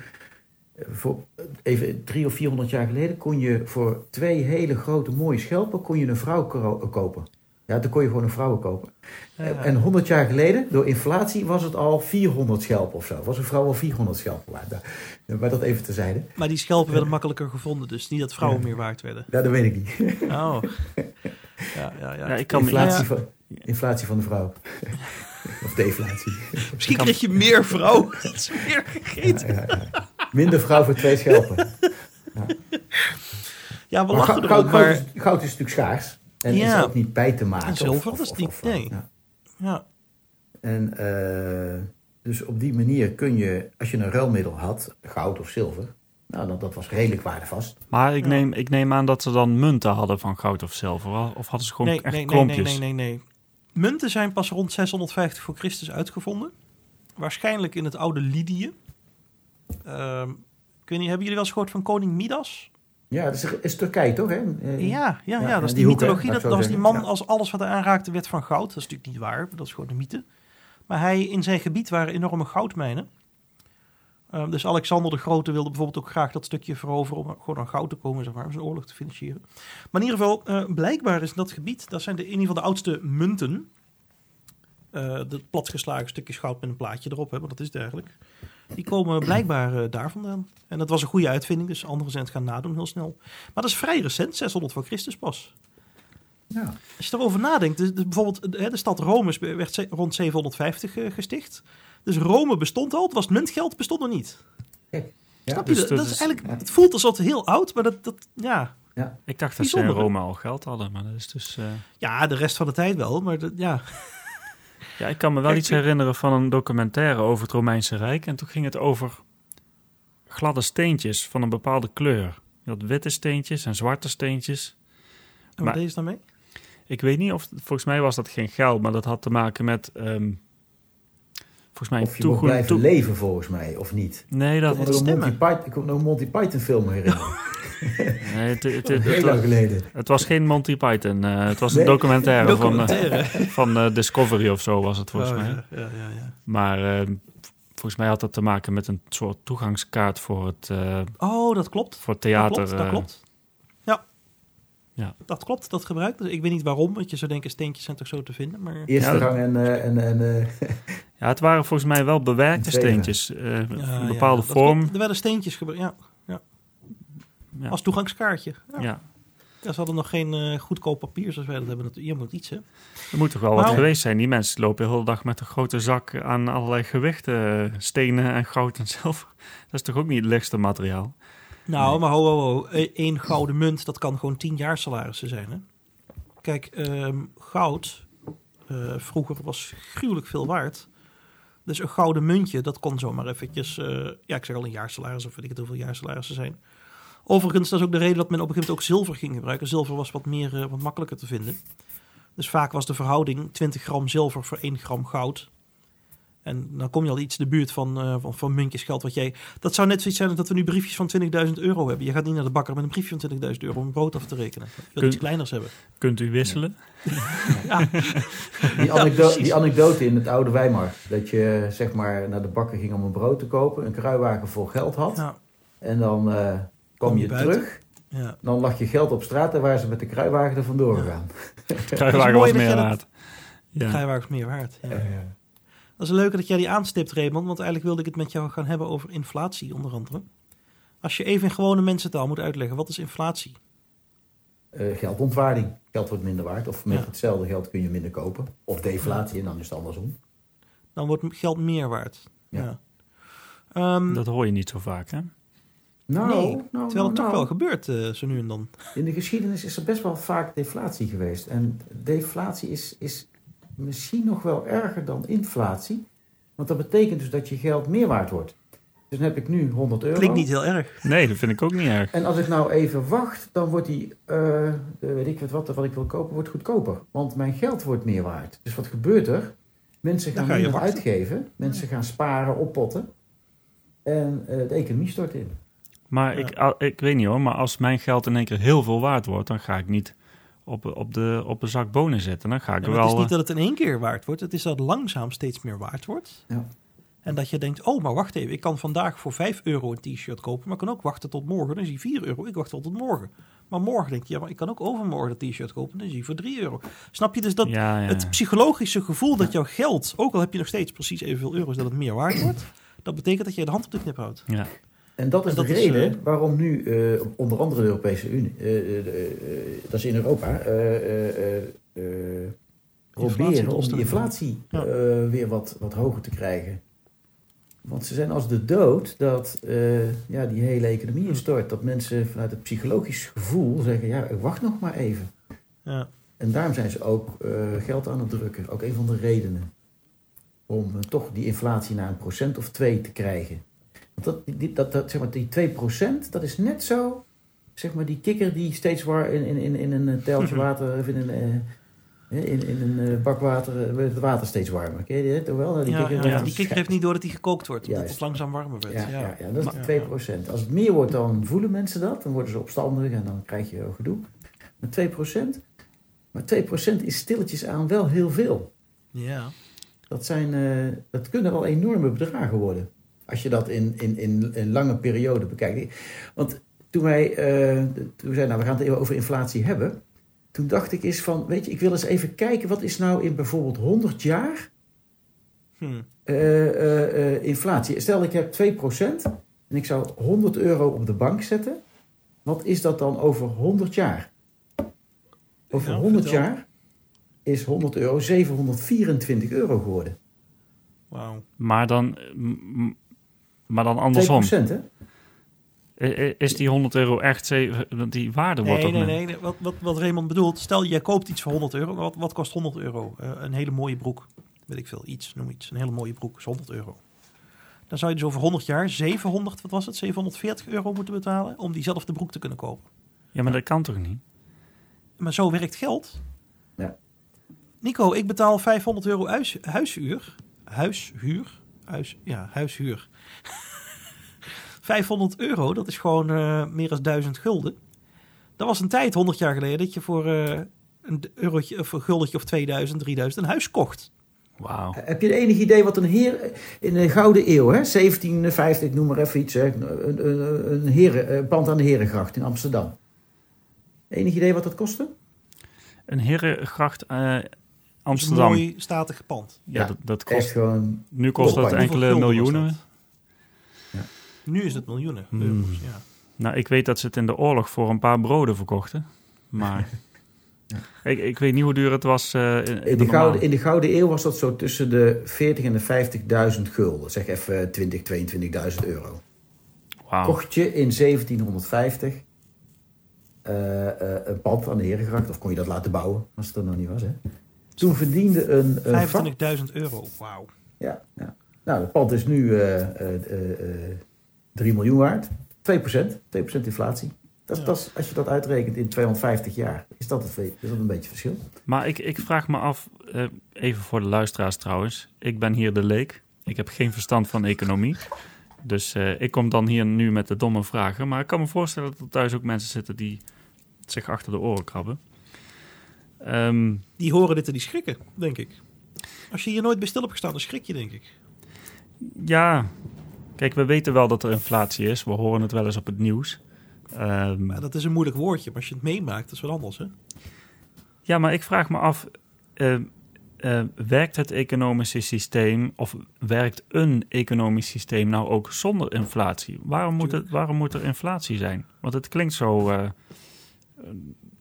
voor even drie of vierhonderd jaar geleden... kon je voor twee hele grote mooie schelpen kon je een vrouw kopen. Ja, toen kon je gewoon een vrouw kopen. Ja. En 100 jaar geleden, door inflatie, was het al 400 schelpen of zo. Was een vrouw al 400 schelpen waard. Nou, Maar dat even terzijde. Maar die schelpen werden makkelijker gevonden, dus niet dat vrouwen meer waard werden. Ja, dat weet ik niet. Oh. Ja, ja, ja. Ja, ik kan me inflatie, Ja. van, inflatie van de vrouw. of deflatie. Misschien kreeg je meer vrouw. Dat is meer gegeten. Ja, ja, ja. Minder vrouw voor twee schelpen. Ja, we Maar lachen goud, erom, goud, maar... is, goud is natuurlijk schaars. En Ja. is ook niet bij te maken. En zilver, of- dat is of- niet- of- nee. ja. Ja, En eh, dus op die manier kun je, als je een ruilmiddel had, goud of zilver, nou, dat, dat was redelijk waardevast. Maar ik, Ja. neem, ik neem aan dat ze dan munten hadden van goud of zilver. Of hadden ze gewoon nee, echt nee, nee, nee, klompjes? nee, nee, nee. Munten zijn pas rond 650 voor Christus uitgevonden. Waarschijnlijk in het oude Lydië. Ehm, ik weet niet, hebben jullie wel eens gehoord van koning Midas? Ja, dat is, is Turkije toch? Hè? Eh, Ja, ja, ja, ja, dat is die die, hoek, hè, mythologie. Dat, dat was die man, ja. als alles wat hij aanraakte werd van goud. Dat is natuurlijk niet waar, dat is gewoon een mythe. Maar hij, in zijn gebied waren enorme goudmijnen. Ehm, dus Alexander de Grote wilde bijvoorbeeld ook graag dat stukje veroveren om gewoon aan goud te komen, zeg maar, om zijn oorlog te financieren. Maar in ieder geval, eh, blijkbaar is dat gebied, dat zijn de, in ieder geval de oudste munten. Eh de platgeslagen stukjes goud met een plaatje erop, hè, want dat is het eigenlijk. Die komen blijkbaar eh, daar vandaan. En dat was een goede uitvinding, dus anderen zijn het gaan nadoen heel snel. Maar dat is vrij recent, 600 voor Christus pas. Ja. Als je erover nadenkt, dus, dus bijvoorbeeld de, de stad Rome is- werd rond 750 eh, gesticht. Dus Rome bestond al, het was muntgeld, bestond nog niet. Ja, Snap je? dus dat, dat dat is eigenlijk, het voelt alsof het heel oud, maar dat, dat ja. Ik dacht dat ze in? Rome al geld hadden. Maar dat is dus... eh, ja, de rest van de tijd wel, maar dat, ja. Ja, ik kan me wel Kijk, iets herinneren van een documentaire over het Romeinse Rijk. En toen ging het over gladde steentjes van een bepaalde kleur. Je had witte steentjes en zwarte steentjes. En Maar- wat deed je daarmee? Ik weet niet of... Volgens mij was dat geen geld, maar dat had te maken met... ehm, volgens mij Of je moet blijven toe- leven volgens mij, of niet? Nee, Ik dat... Monty stemmen. Python, ik nog een Monty Python film herinneren. Nee, het, het, het, Heel lang geleden. het was geen Monty Python. eh, het was een Nee. documentaire, van, eh, van eh, Discovery of zo was het volgens Oh, mij. ja, ja, ja, ja. Maar eh, volgens mij had dat te maken met een soort toegangskaart voor het, eh, Oh, dat klopt. voor het Dat theater. klopt, dat klopt. Ja. Ja. Dat klopt, dat gebruikt. Dus ik weet niet waarom, want je zou denken steentjes zijn toch zo te vinden, maar... Eerste Ja. rang en, eh, en, en eh, Ja, het waren volgens mij wel bewerkte steentjes. eh, Ja, een bepaalde vorm. Er werden steentjes gebruikt, ja. Ja. Als toegangskaartje. Ja. ja. Ja, Ze hadden nog geen eh, goedkoop papier zoals wij dat hebben. Je moet iets, hè? Er moet toch wel wat geweest zijn. Die mensen lopen de hele dag met een grote zak aan allerlei gewichten. eh, Stenen en goud en zilver. Dat is toch ook niet het lichtste materiaal? Nou, Nee. maar ho, ho, ho. Eén gouden munt, dat kan gewoon tien jaar salarissen zijn, hè? Kijk, ehm, goud eh, vroeger was gruwelijk veel waard. Dus een gouden muntje, dat kon zomaar eventjes... eh, ja, ik zeg al een jaarsalaris of weet ik het hoeveel jaarsalarissen zijn. Overigens, dat is ook de reden dat men op een gegeven moment ook zilver ging gebruiken. Zilver was wat, meer, eh, wat makkelijker te vinden. Dus vaak was de verhouding 20 gram zilver voor 1 gram goud. En dan kom je al iets in de buurt van, eh, van, van muntjes geld wat jij... Dat zou net zoiets zijn dat we nu briefjes van 20.000 euro hebben. Je gaat niet naar de bakker met een briefje van 20.000 euro om een brood af te rekenen. Je wilt iets kleiners hebben. Kunt u wisselen? Ja, die, anekdo- precies. die anekdote in het oude Weimar. Dat je zeg maar naar de bakker ging om een brood te kopen. Een kruiwagen vol geld had. ja, En dan eh, kwam Kom je buiten. terug. ja. Dan lag je geld op straat en waren ze met de kruiwagen er vandoor Ja. gegaan. De kruiwagen was meer waard. De kruiwagen is meer waard. Ja. Dat is een leuke dat jij die aanstipt, Raymond. Want eigenlijk wilde ik het met jou gaan hebben over inflatie, onder andere. Als je even in gewone mensentaal moet uitleggen, wat is inflatie? Eh, geldontwaarding. Geld wordt minder waard. Of met Ja. hetzelfde geld kun je minder kopen. Of deflatie en dan is het andersom. Dan wordt geld meer waard. Ja. Ja. Ehm, Dat hoor je niet zo vaak, hè? Nou, nee, nou, terwijl nou, het toch nou. wel gebeurt eh, zo nu en dan. In de geschiedenis is er best wel vaak deflatie geweest. En deflatie is, is misschien nog wel erger dan inflatie. Want dat betekent dus dat je geld meer waard wordt. Dus dan heb ik nu 100 euro. Klinkt niet heel erg. Nee, dat vind ik ook niet erg. En als ik nou even wacht, dan wordt die, eh, eh, weet ik wat, wat, wat ik wil kopen, wordt goedkoper. Want mijn geld wordt meer waard. Dus wat gebeurt er? Mensen gaan minder wachten. uitgeven. Mensen gaan sparen, oppotten. En eh, de economie stort in. Maar Ja. ik, ik weet niet hoor, maar als mijn geld in één keer heel veel waard wordt, dan ga ik niet op, op, de, op een zak bonen zitten. Dan ga ik Ja, maar het wel... is niet eh, dat het in één keer waard wordt. Het is dat het langzaam steeds meer waard wordt. Ja. En dat je denkt, oh, maar wacht even. Ik kan vandaag voor 5 euro een t-shirt kopen. Maar ik kan ook wachten tot morgen. Dan is die 4 euro. Ik wacht wel tot morgen. Maar morgen denk je, ja, maar ik kan ook overmorgen dat t-shirt kopen. Dan is die voor 3 euro. Snap je dus dat ja, ja. het psychologische gevoel dat jouw geld, ook al heb je nog steeds precies evenveel euro's, dat het meer waard wordt. Dat betekent dat je de hand op de knip houdt. ja. En dat is En dat de is, reden eh, waarom nu, eh, onder andere de Europese Unie, eh, dat is in Europa, proberen om die inflatie Ja. weer wat, wat hoger te krijgen. Want ze zijn als de dood dat ja, die hele economie instort. Dat mensen vanuit het psychologisch gevoel zeggen, ja, wacht nog maar even. Ja. En daarom zijn ze ook geld aan het drukken. Ook een van de redenen. Om toch die inflatie naar een procent of twee te krijgen. Dat, die, dat, dat, zeg maar, die 2 procent, dat is net zo... Zeg maar die kikker die steeds waar in, in, in, in een teltje water... Of in een, eh, in, in een eh, bak water... eh, het water steeds warmer. Ken je wel? Die Ja, kikker, ja, ja. Die kikker heeft niet door dat hij gekookt wordt. Omdat het langzaam warmer wordt. Ja, Ja, dat is Maar- die 2 procent. Als het meer wordt, dan voelen mensen dat. Dan worden ze opstandig en dan krijg je gedoe. Maar 2 procent... Maar 2 procent is stilletjes aan wel heel veel. ja. Dat, zijn, eh, dat kunnen wel enorme bedragen worden. Als je dat in, in, in een lange periode bekijkt. Want toen wij, eh, toen we zeiden, nou, we gaan het even over inflatie hebben. Toen dacht ik eens van, weet je, ik wil eens even kijken. Wat is nou in bijvoorbeeld 100 jaar Hm. eh, eh, eh, inflatie? Stel, ik heb 2% en ik zou 100 euro op de bank zetten. Wat is dat dan over 100 jaar? Over Ja, 100 vertel. jaar is 100 euro 724 euro geworden. Wauw. Maar dan, maar dan 2 andersom. hè? I- i- Is die 100 euro echt... die waarde wordt Nee, toch nee, met- nee. nee. Wat, wat, wat Raymond bedoelt, stel jij koopt iets voor 100 euro. Wat, wat kost 100 euro? Eh, een hele mooie broek. Weet ik veel, iets, noem iets. Een hele mooie broek is 100 euro. Dan zou je dus over 100 jaar 700, wat was het, 740 euro moeten betalen om diezelfde broek te kunnen kopen. Ja, maar dat kan toch niet? Maar zo werkt geld. Ja. Nico, ik betaal 500 euro huis, huishuur. Huishuur? Huis, ja, huishuur. 500 euro, dat is gewoon eh, meer dan 1000 gulden. Dat was een tijd, 100 jaar geleden, dat je voor eh, een eurotje of een guldetje of 2000, 3000 een huis kocht. Wauw. Heb je enig idee wat een heer in de Gouden Eeuw, hè, 1750, ik noem maar even iets, hè, een, een, een, heren, een pand aan de Herengracht in Amsterdam. Enig idee wat dat kostte? Een herengracht eh, Dus Amsterdam. Een mooi statig pand. Ja, Ja, dat, dat Echt kost, gewoon. nu kost dat enkele miljoenen. Nu is het miljoenen Hmm. euro's, ja. Nou, ik weet dat ze het in de oorlog voor een paar broden verkochten. Maar ik, ik weet niet hoe duur het was eh, in, in In de. Gouden, in de Gouden Eeuw was dat zo tussen de 40 en de 50.000 gulden. Zeg even 20, 22.000 euro. Wauw. Kocht je in 1750 eh, eh, een pand aan de Herengracht, of kon je dat laten bouwen, als het er nog niet was. Hè? Toen verdiende een, een vak- 25.000 euro, wauw. Ja, ja. Nou, het pand is nu eh, eh, eh, eh, 3 miljoen waard. 2% 2% inflatie. Dat, Ja. dat is, als je dat uitrekent in 250 jaar, is dat, het, is dat een beetje verschil. Maar ik, ik vraag me af, eh, even voor de luisteraars trouwens. Ik ben hier de leek. Ik heb geen verstand van economie. Dus eh, ik kom dan hier nu met de domme vragen. Maar ik kan me voorstellen dat er thuis ook mensen zitten die zich achter de oren krabben. Ehm, Die horen dit en die schrikken, denk ik. Als je hier nooit bij stil hebt gestaan, dan schrik je, denk ik. ja, kijk, we weten wel dat er inflatie is. We horen het wel eens op het nieuws. Ehm, Maar dat is een moeilijk woordje. Maar als je het meemaakt, dat is wat anders, hè? Ja, maar ik vraag me af, eh, eh, werkt het economische systeem of werkt een economisch systeem nou ook zonder inflatie? Waarom moet, het, waarom moet er inflatie zijn? Want het klinkt zo eh,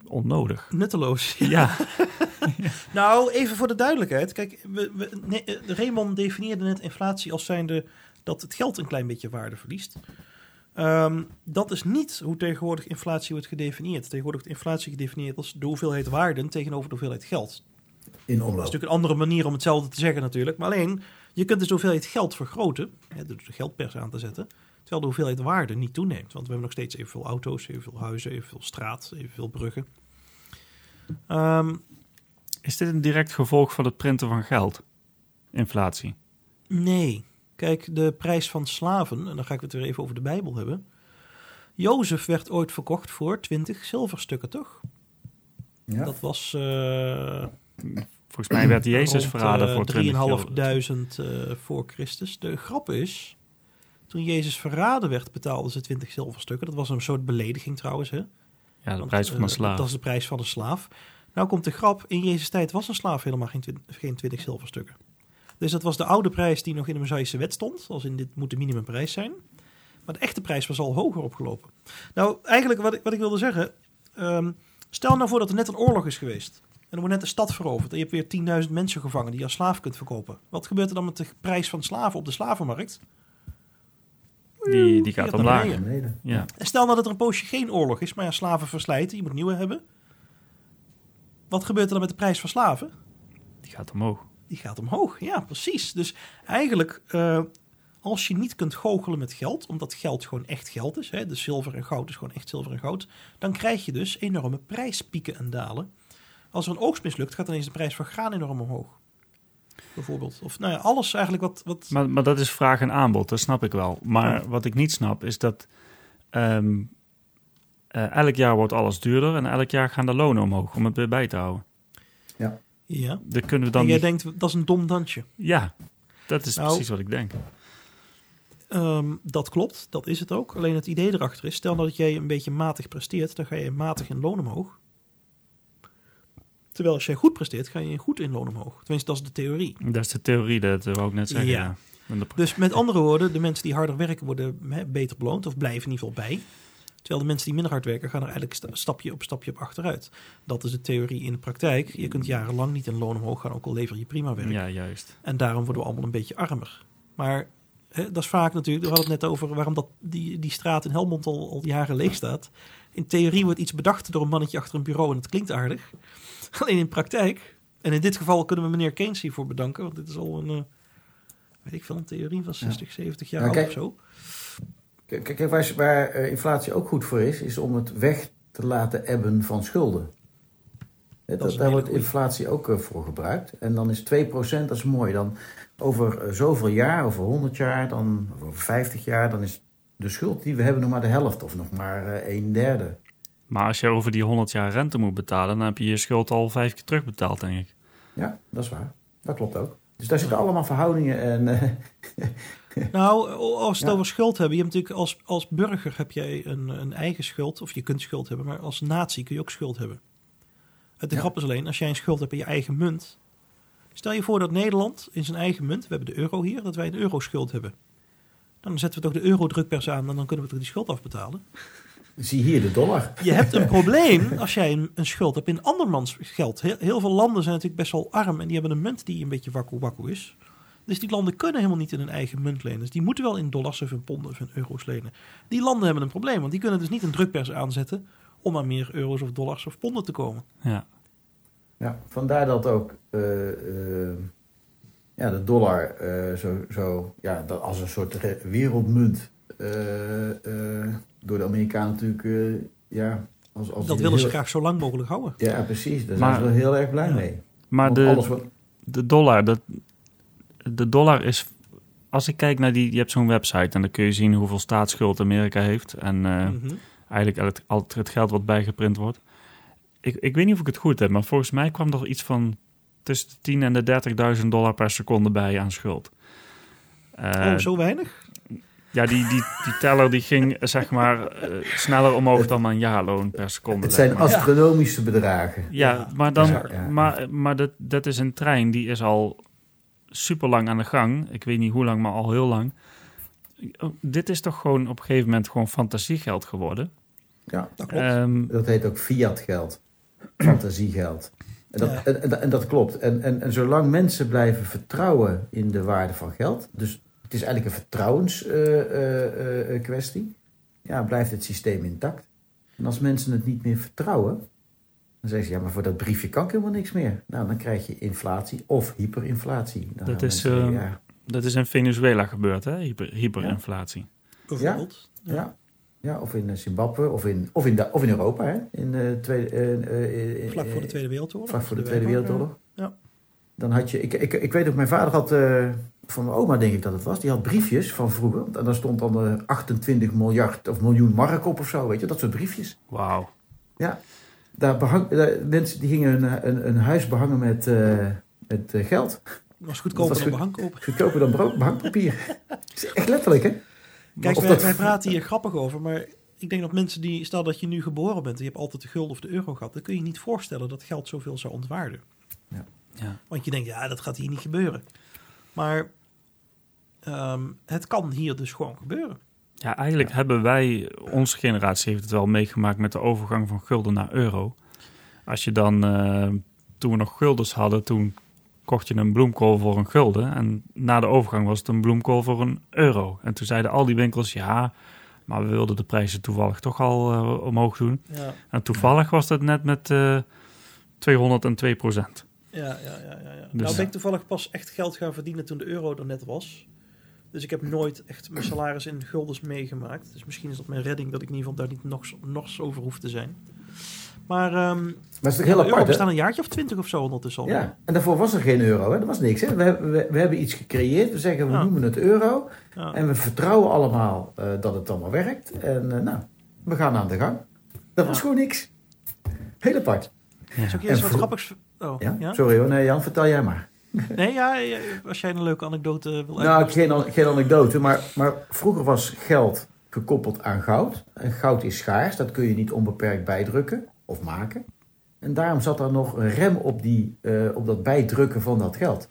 onnodig. Nutteloos. Ja, Nou, even voor de duidelijkheid. Kijk, we, we, nee, Raymond definieerde net inflatie als zijnde dat het geld een klein beetje waarde verliest. Ehm, dat is niet hoe tegenwoordig inflatie wordt gedefinieerd. Tegenwoordig wordt inflatie gedefinieerd als de hoeveelheid waarden tegenover de hoeveelheid geld. In Dat is omloop. natuurlijk een andere manier om hetzelfde te zeggen natuurlijk. Maar alleen, je kunt dus de hoeveelheid geld vergroten, hè, door de geldpers aan te zetten, terwijl de hoeveelheid waarde niet toeneemt. Want we hebben nog steeds evenveel auto's, evenveel huizen, evenveel straat, evenveel bruggen. Ehm, is dit een direct gevolg van het printen van geld? Inflatie. nee. Kijk, de prijs van slaven, en dan ga ik het weer even over de Bijbel hebben. Jozef werd ooit verkocht voor 20 zilverstukken, toch? Ja. Dat was eh Volgens mij werd Jezus verraden eh, voor 20 3.500 eh, voor Christus. De grap is, toen Jezus verraden werd, betaalden ze 20 zilverstukken. Dat was een soort belediging trouwens. Hè? Ja, de Want, prijs van eh, een slaaf. Dat is de prijs van een slaaf. Nou komt de grap, in Jezus tijd was een slaaf helemaal geen, geen 20 zilverstukken. Dus dat was de oude prijs die nog in de Mosaïsche wet stond. Als in dit moet de minimumprijs zijn. Maar de echte prijs was al hoger opgelopen. Nou, eigenlijk wat ik, wat ik wilde zeggen. ehm, stel nou voor dat er net een oorlog is geweest. En er wordt net een stad veroverd. En je hebt weer 10.000 mensen gevangen die je als slaaf kunt verkopen. Wat gebeurt er dan met de prijs van slaven op de slavenmarkt? Die, die gaat omlaag. Ja. En stel nou dat er een poosje geen oorlog is, maar ja, slaven verslijten, je moet nieuwe hebben. Wat gebeurt er dan met de prijs van slaven? Die gaat omhoog. Die gaat omhoog. Ja, precies. Dus eigenlijk, eh, als je niet kunt goochelen met geld, omdat geld gewoon echt geld is, hè, de zilver en goud is gewoon echt zilver en goud, dan krijg je dus enorme prijspieken en dalen. Als er een oogst mislukt, gaat ineens de prijs van graan enorm omhoog. Bijvoorbeeld. Of nou ja, alles eigenlijk wat... wat Maar, maar dat is vraag en aanbod, dat snap ik wel. Maar wat ik niet snap is dat ehm, eh, elk jaar wordt alles duurder en elk jaar gaan de lonen omhoog om het weer bij te houden. Ja. Daar kunnen we dan en jij niet- denkt, dat is een dom dansje. Ja, dat is Nou, precies wat ik denk. Ehm, dat klopt, dat is het ook. Alleen het idee erachter is, stel nou dat jij een beetje matig presteert, dan ga je matig in loon omhoog. Terwijl als jij goed presteert, ga je goed in loon omhoog. Tenminste, dat is de theorie. Dat is de theorie, dat wou ik net zeggen. Ja. Ja. Dus met andere woorden, de mensen die harder werken worden hè, beter beloond of blijven in ieder geval bij. Terwijl de mensen die minder hard werken, gaan er eigenlijk sta- stapje op stapje op achteruit. Dat is de theorie in de praktijk. Je kunt jarenlang niet in loon omhoog gaan, ook al lever je prima werk. ja, juist. En daarom worden we allemaal een beetje armer. Maar hè, dat is vaak natuurlijk, we hadden het net over waarom dat, die, die straat in Helmond al, al jaren leeg staat. In theorie wordt iets bedacht door een mannetje achter een bureau en het klinkt aardig. Alleen in praktijk, en in dit geval kunnen we meneer Keynes hiervoor bedanken, want dit is al een, eh, weet ik veel, een theorie van 60, 70 jaar Ja, oud kijk. of zo. Kijk, kijk, waar, waar eh, inflatie ook goed voor is, is om het weg te laten ebben van schulden. Dat daar wordt inflatie ook eh, voor gebruikt. En dan is 2%, dat is mooi. Dan over eh, zoveel jaar, over 100 jaar, dan, of over 50 jaar, dan is de schuld die we hebben nog maar de helft of nog maar een derde. Maar als je over die 100 jaar rente moet betalen, dan heb je je schuld al vijf keer terugbetaald, denk ik. Ja, dat is waar. Dat klopt ook. Dus daar zitten allemaal verhoudingen en... Nou, als we het Ja. over schuld hebben, je hebt natuurlijk als, als burger heb jij een, een eigen schuld, of je kunt schuld hebben, maar als natie kun je ook schuld hebben. Het de Ja. grap is alleen, als jij een schuld hebt in je eigen munt, stel je voor dat Nederland in zijn eigen munt, we hebben de euro hier, dat wij een euro-schuld hebben. Dan zetten we toch de euro-drukpers aan en dan kunnen we toch die schuld afbetalen. zie hier de dollar. Je hebt een probleem als jij een, een schuld hebt in andermans geld. Heel, heel veel landen zijn natuurlijk best wel arm en die hebben een munt die een beetje wakku wakku is. Dus die landen kunnen helemaal niet in hun eigen munt lenen. Dus die moeten wel in dollars of in ponden of in euro's lenen. Die landen hebben een probleem, want die kunnen dus niet een drukpers aanzetten om aan meer euro's of dollars of ponden te komen. Ja. Ja, vandaar dat ook eh, eh, ja, de dollar eh, zo, zo, ja, dat als een soort re- wereldmunt eh, eh, door de Amerikanen natuurlijk, eh, ja, als, als Dat willen ze heel- graag zo lang mogelijk houden. Ja, precies. Daar Maar- zijn ze wel heel erg blij Ja. mee. Maar Want de, wat, de dollar, dat, de dollar is... Als ik kijk naar die... Je hebt zo'n website en dan kun je zien hoeveel staatsschuld Amerika heeft. En eh, Mhm. eigenlijk het, altijd het geld wat bijgeprint wordt. Ik, ik weet niet of ik het goed heb, maar volgens mij kwam er iets van tussen de 10 en de 30.000 dollar per seconde bij aan schuld. Eh, oh, zo weinig? Ja, die, die, die teller die ging zeg maar eh, sneller omhoog dan mijn jaarloon per seconde. het zeg zijn maar. astronomische bedragen. Ja, Ja. maar, dan, Ja, ja. maar, maar dat, dat is een trein die is al super lang aan de gang. Ik weet niet hoe lang, maar al heel lang. Oh, Dit is toch gewoon op een gegeven moment gewoon fantasiegeld geworden. Ja, Dat klopt. Ehm, dat heet ook fiat geld. Fantasiegeld. En dat, Ja. en, en, en dat klopt. En, en, en zolang mensen blijven vertrouwen in de waarde van geld, dus het is eigenlijk een vertrouwenskwestie, ja, blijft het systeem intact. En als mensen het niet meer vertrouwen, dan zeggen ze, ja, maar voor dat briefje kan ik helemaal niks meer. Nou, dan krijg je inflatie of hyperinflatie. Dan Dat is, mensen, eh, ja, dat is in Venezuela gebeurd, hè? Hyper, hyperinflatie. Bijvoorbeeld. ja, ja, of in Zimbabwe, of in, of in, de, of in Europa, hè? In, eh tweede, eh, eh, eh, Vlak voor de eh, Tweede Wereldoorlog. Vlak voor de De Tweede Wereldoorlog. Ja. Dan had je, ik, ik, ik weet ook, mijn vader had, eh, van mijn oma denk ik dat het was, die had briefjes van vroeger. En daar stond dan eh, 28 miljard of miljoen mark op of zo, weet je, dat soort briefjes. Wauw. Daar behang, daar, mensen die gingen een, een, een huis behangen met, eh, met eh, geld. was goedkoper Dat was dan goed. behang kopen. Goedkoper dan brood, behangpapier. is echt letterlijk, hè? Kijk, wij, dat- wij praten hier grappig over, maar ik denk dat mensen die, stel dat je nu geboren bent en je hebt altijd de gulden of de euro gehad, dan kun je je niet voorstellen dat geld zoveel zou ontwaarden. Ja. Want je denkt, ja, dat gaat hier niet gebeuren. Maar ehm, het kan hier dus gewoon gebeuren. Ja, eigenlijk hebben wij, onze generatie heeft het wel meegemaakt met de overgang van gulden naar euro. Als je dan, eh, toen we nog guldens hadden, toen kocht je een bloemkool voor een gulden. En na de overgang was het een bloemkool voor een euro. En toen zeiden al die winkels, ja, maar we wilden de prijzen toevallig toch al eh, omhoog doen. Ja, En toevallig was dat net met eh 202 procent. ja, ja. ja, ja, ja. Dus- nou ben ik toevallig pas echt geld gaan verdienen toen de euro er net was. Dus ik heb nooit echt mijn salaris in guldens meegemaakt. Dus misschien is dat mijn redding dat ik in ieder geval daar niet nog, nog over hoef te zijn. Maar is toch de heel apart, hè? bestaat een jaartje of twintig of zo ondertussen al. Ja, en daarvoor was er geen euro, hè? Er was niks, hè? We, hebben- we, we hebben iets gecreëerd. We zeggen, we Ja. noemen het euro. Ja. En we vertrouwen allemaal eh, dat het allemaal werkt. En eh, nou, we gaan aan de gang. Dat was Ja. gewoon niks. Heel apart. Zal ik je En wat grappigs... Oh, Ja? ja? Sorry hoor, nee Jan, vertel jij maar. Nee, ja, als jij een leuke anekdote wil Nou, geen, an- geen anekdote, maar, maar vroeger was geld gekoppeld aan goud. En goud is schaars, dat kun je niet onbeperkt bijdrukken of maken. En daarom zat er nog een rem op, die, eh, op dat bijdrukken van dat geld.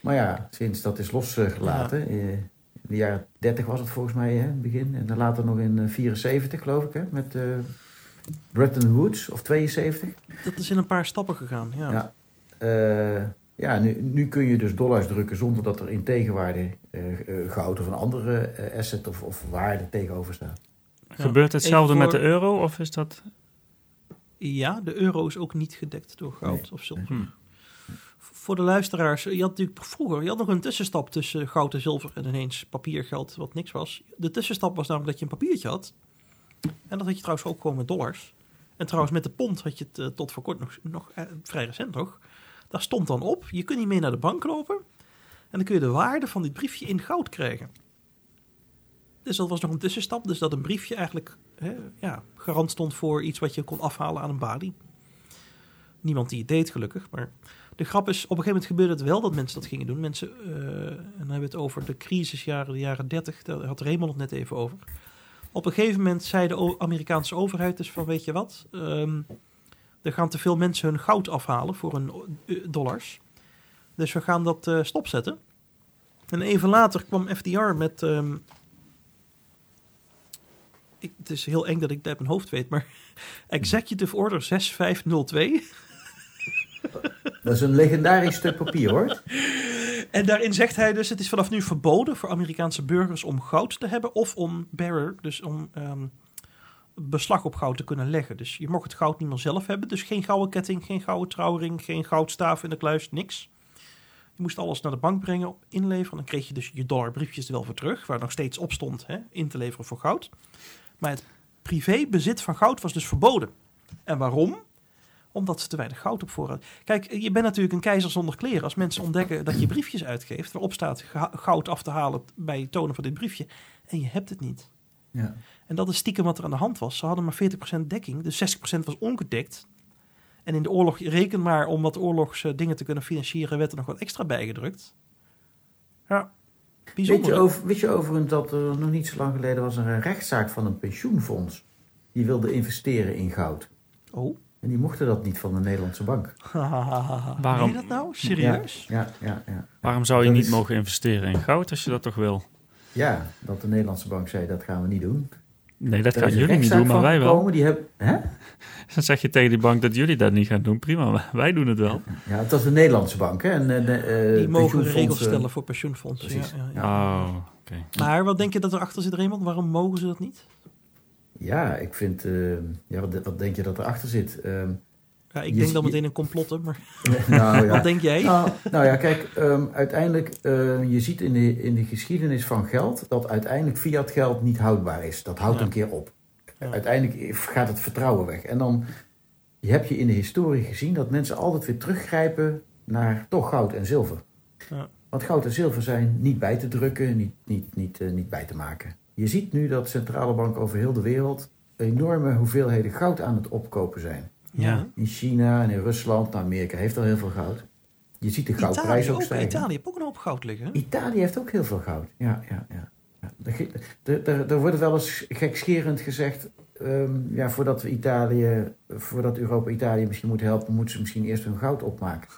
Maar ja, sinds dat is losgelaten, eh, in de jaren 30 was het volgens mij hè, in het begin. En dan later nog in eh, 74 geloof ik, hè, met eh Bretton Woods of 72. Dat is in een paar stappen gegaan, ja. Ja. Ja, nu, nu kun je dus dollars drukken zonder dat er in tegenwaarde eh, eh, goud of een andere eh, asset of, of waarde tegenover staat. Ja. Gebeurt hetzelfde met de euro? Of is dat... Ja, de euro is ook niet gedekt door goud Nee. of zilver. Hm. Voor de luisteraars, je had natuurlijk vroeger je had nog een tussenstap tussen goud en zilver en ineens papiergeld wat niks was. De tussenstap was namelijk dat je een papiertje had. En dat had je trouwens ook gewoon met dollars. En trouwens, met de pond had je het tot voor kort nog, nog vrij recent nog. Daar stond dan op, je kunt niet mee naar de bank lopen. En dan kun je de waarde van dit briefje in goud krijgen. Dus dat was nog een tussenstap. Dus dat een briefje eigenlijk hè, ja, garant stond voor iets wat je kon afhalen aan een balie. Niemand die het deed, gelukkig. Maar de grap is, op een gegeven moment gebeurde het wel dat mensen dat gingen doen. Mensen, eh, en dan hebben we het over de crisisjaren, de jaren 30. Daar had Raymond het net even over. Op een gegeven moment zei de Amerikaanse overheid dus van, weet je wat... ehm, er gaan te veel mensen hun goud afhalen voor hun eh, dollars. Dus we gaan dat eh, stopzetten. En even later kwam FDR met... ehm, ik, het is heel eng dat ik het uit mijn hoofd weet, maar Executive Order 6502. Dat is een legendarisch stuk papier hoor. En daarin zegt hij dus: het is vanaf nu verboden voor Amerikaanse burgers om goud te hebben of om bearer, dus om ehm, beslag op goud te kunnen leggen. Dus je mocht het goud niet meer zelf hebben. Dus geen gouden ketting, geen gouden trouwring, geen goudstaaf in de kluis, niks. Je moest alles naar de bank brengen, inleveren. Dan kreeg je dus je dollarbriefjes er wel voor terug, waar nog steeds op stond hè, in te leveren voor goud. Maar het privébezit van goud was dus verboden. En waarom? Omdat ze te weinig goud op voorraad. Kijk, je bent natuurlijk een keizer zonder kleren. Als mensen ontdekken dat je briefjes uitgeeft, waarop staat goud af te halen bij tonen van dit briefje, en je hebt het niet. Ja. En dat is stiekem wat er aan de hand was. Ze hadden maar 40% dekking, dus 60% was ongedekt. En in de oorlog, reken maar om wat oorlogsdingen te kunnen financieren, werd er nog wat extra bijgedrukt. Ja, Weet bijzonder. je, hè? over, weet je overigens dat er nog niet zo lang geleden was er een rechtszaak van een pensioenfonds. Die wilde investeren in goud. Oh. En die mochten dat niet van de Nederlandse bank. Waarom? Waarom? je dat nou? Serieus? Ja, ja, ja. Waarom zou je Dat niet is- mogen investeren in goud als je dat toch wil? Ja, dat de Nederlandse bank zei dat gaan we niet doen. Nee, dat gaan een jullie niet doen, maar wij wel. gekomen, Die hebben, hè? Dan zeg je tegen die bank dat jullie dat niet gaan doen. Prima, wij doen het wel. Ja, het was de Nederlandse bank. Hè? En, eh, de, eh, Die mogen regels stellen voor pensioenfondsen. Ja, Precies. ja, ja. Oh, oké. Maar wat denk je dat erachter zit, Raymond? Waarom mogen ze dat niet? Ja, ik vind... eh, ja, wat, wat denk je dat erachter zit? Ehm, Ja, ik Je denk dan meteen een complotten, maar nou, ja. wat denk jij? Nou, nou ja, kijk, ehm, uiteindelijk, eh, je ziet in de, in de geschiedenis van geld dat uiteindelijk fiat geld niet houdbaar is. Dat houdt Ja. een keer op. Ja. Uiteindelijk gaat het vertrouwen weg. En dan je heb je in de historie gezien dat mensen altijd weer teruggrijpen naar toch goud en zilver. Ja. Want goud en zilver zijn niet bij te drukken, niet, niet, niet, eh, niet bij te maken. Je ziet nu dat centrale banken over heel de wereld enorme hoeveelheden goud aan het opkopen zijn. Ja. In China en in Rusland, Amerika heeft al heel veel goud. Je ziet de goudprijs Italië ook ook. stijgen. Italië heeft ook een hoop goud liggen. Italië heeft ook heel veel goud. Ja, ja, ja. Er, wordt wel eens gekscherend gezegd. ehm, ja, voordat we Italië, voordat Europa Italië misschien moet helpen, moeten ze misschien eerst hun goud opmaken.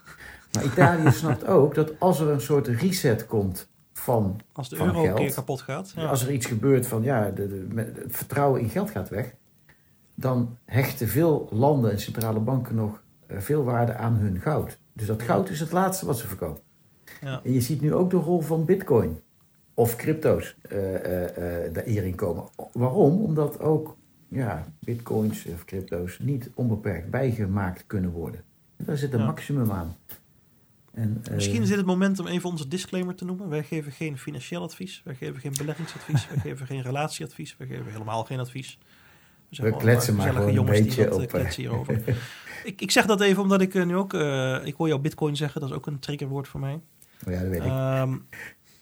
Maar Italië snapt ook dat als er een soort reset komt van, Als de Van euro een geld. keer kapot gaat. Ja. als er iets gebeurt van ja, de, het vertrouwen in geld gaat weg, dan hechten veel landen en centrale banken nog eh, veel waarde aan hun goud. Dus dat goud is het laatste wat ze verkopen. Ja. En je ziet nu ook de rol van bitcoin of crypto's daar hierin komen. Waarom? Omdat ook ja, bitcoins of crypto's niet onbeperkt bijgemaakt kunnen worden. En daar zit een Ja. maximum aan. En, Misschien is dit het moment om even onze disclaimer te noemen. Wij geven geen financieel advies. Wij geven geen beleggingsadvies. wij geven geen relatieadvies. Wij geven helemaal geen advies. Zijn We kletsen maar gewoon een beetje eh, op, eh. kletsen hierover. ik, ik zeg dat even omdat ik eh, nu ook... eh, ik hoor jou bitcoin zeggen. Dat is ook een triggerwoord voor mij. ja, dat weet ik. Ehm,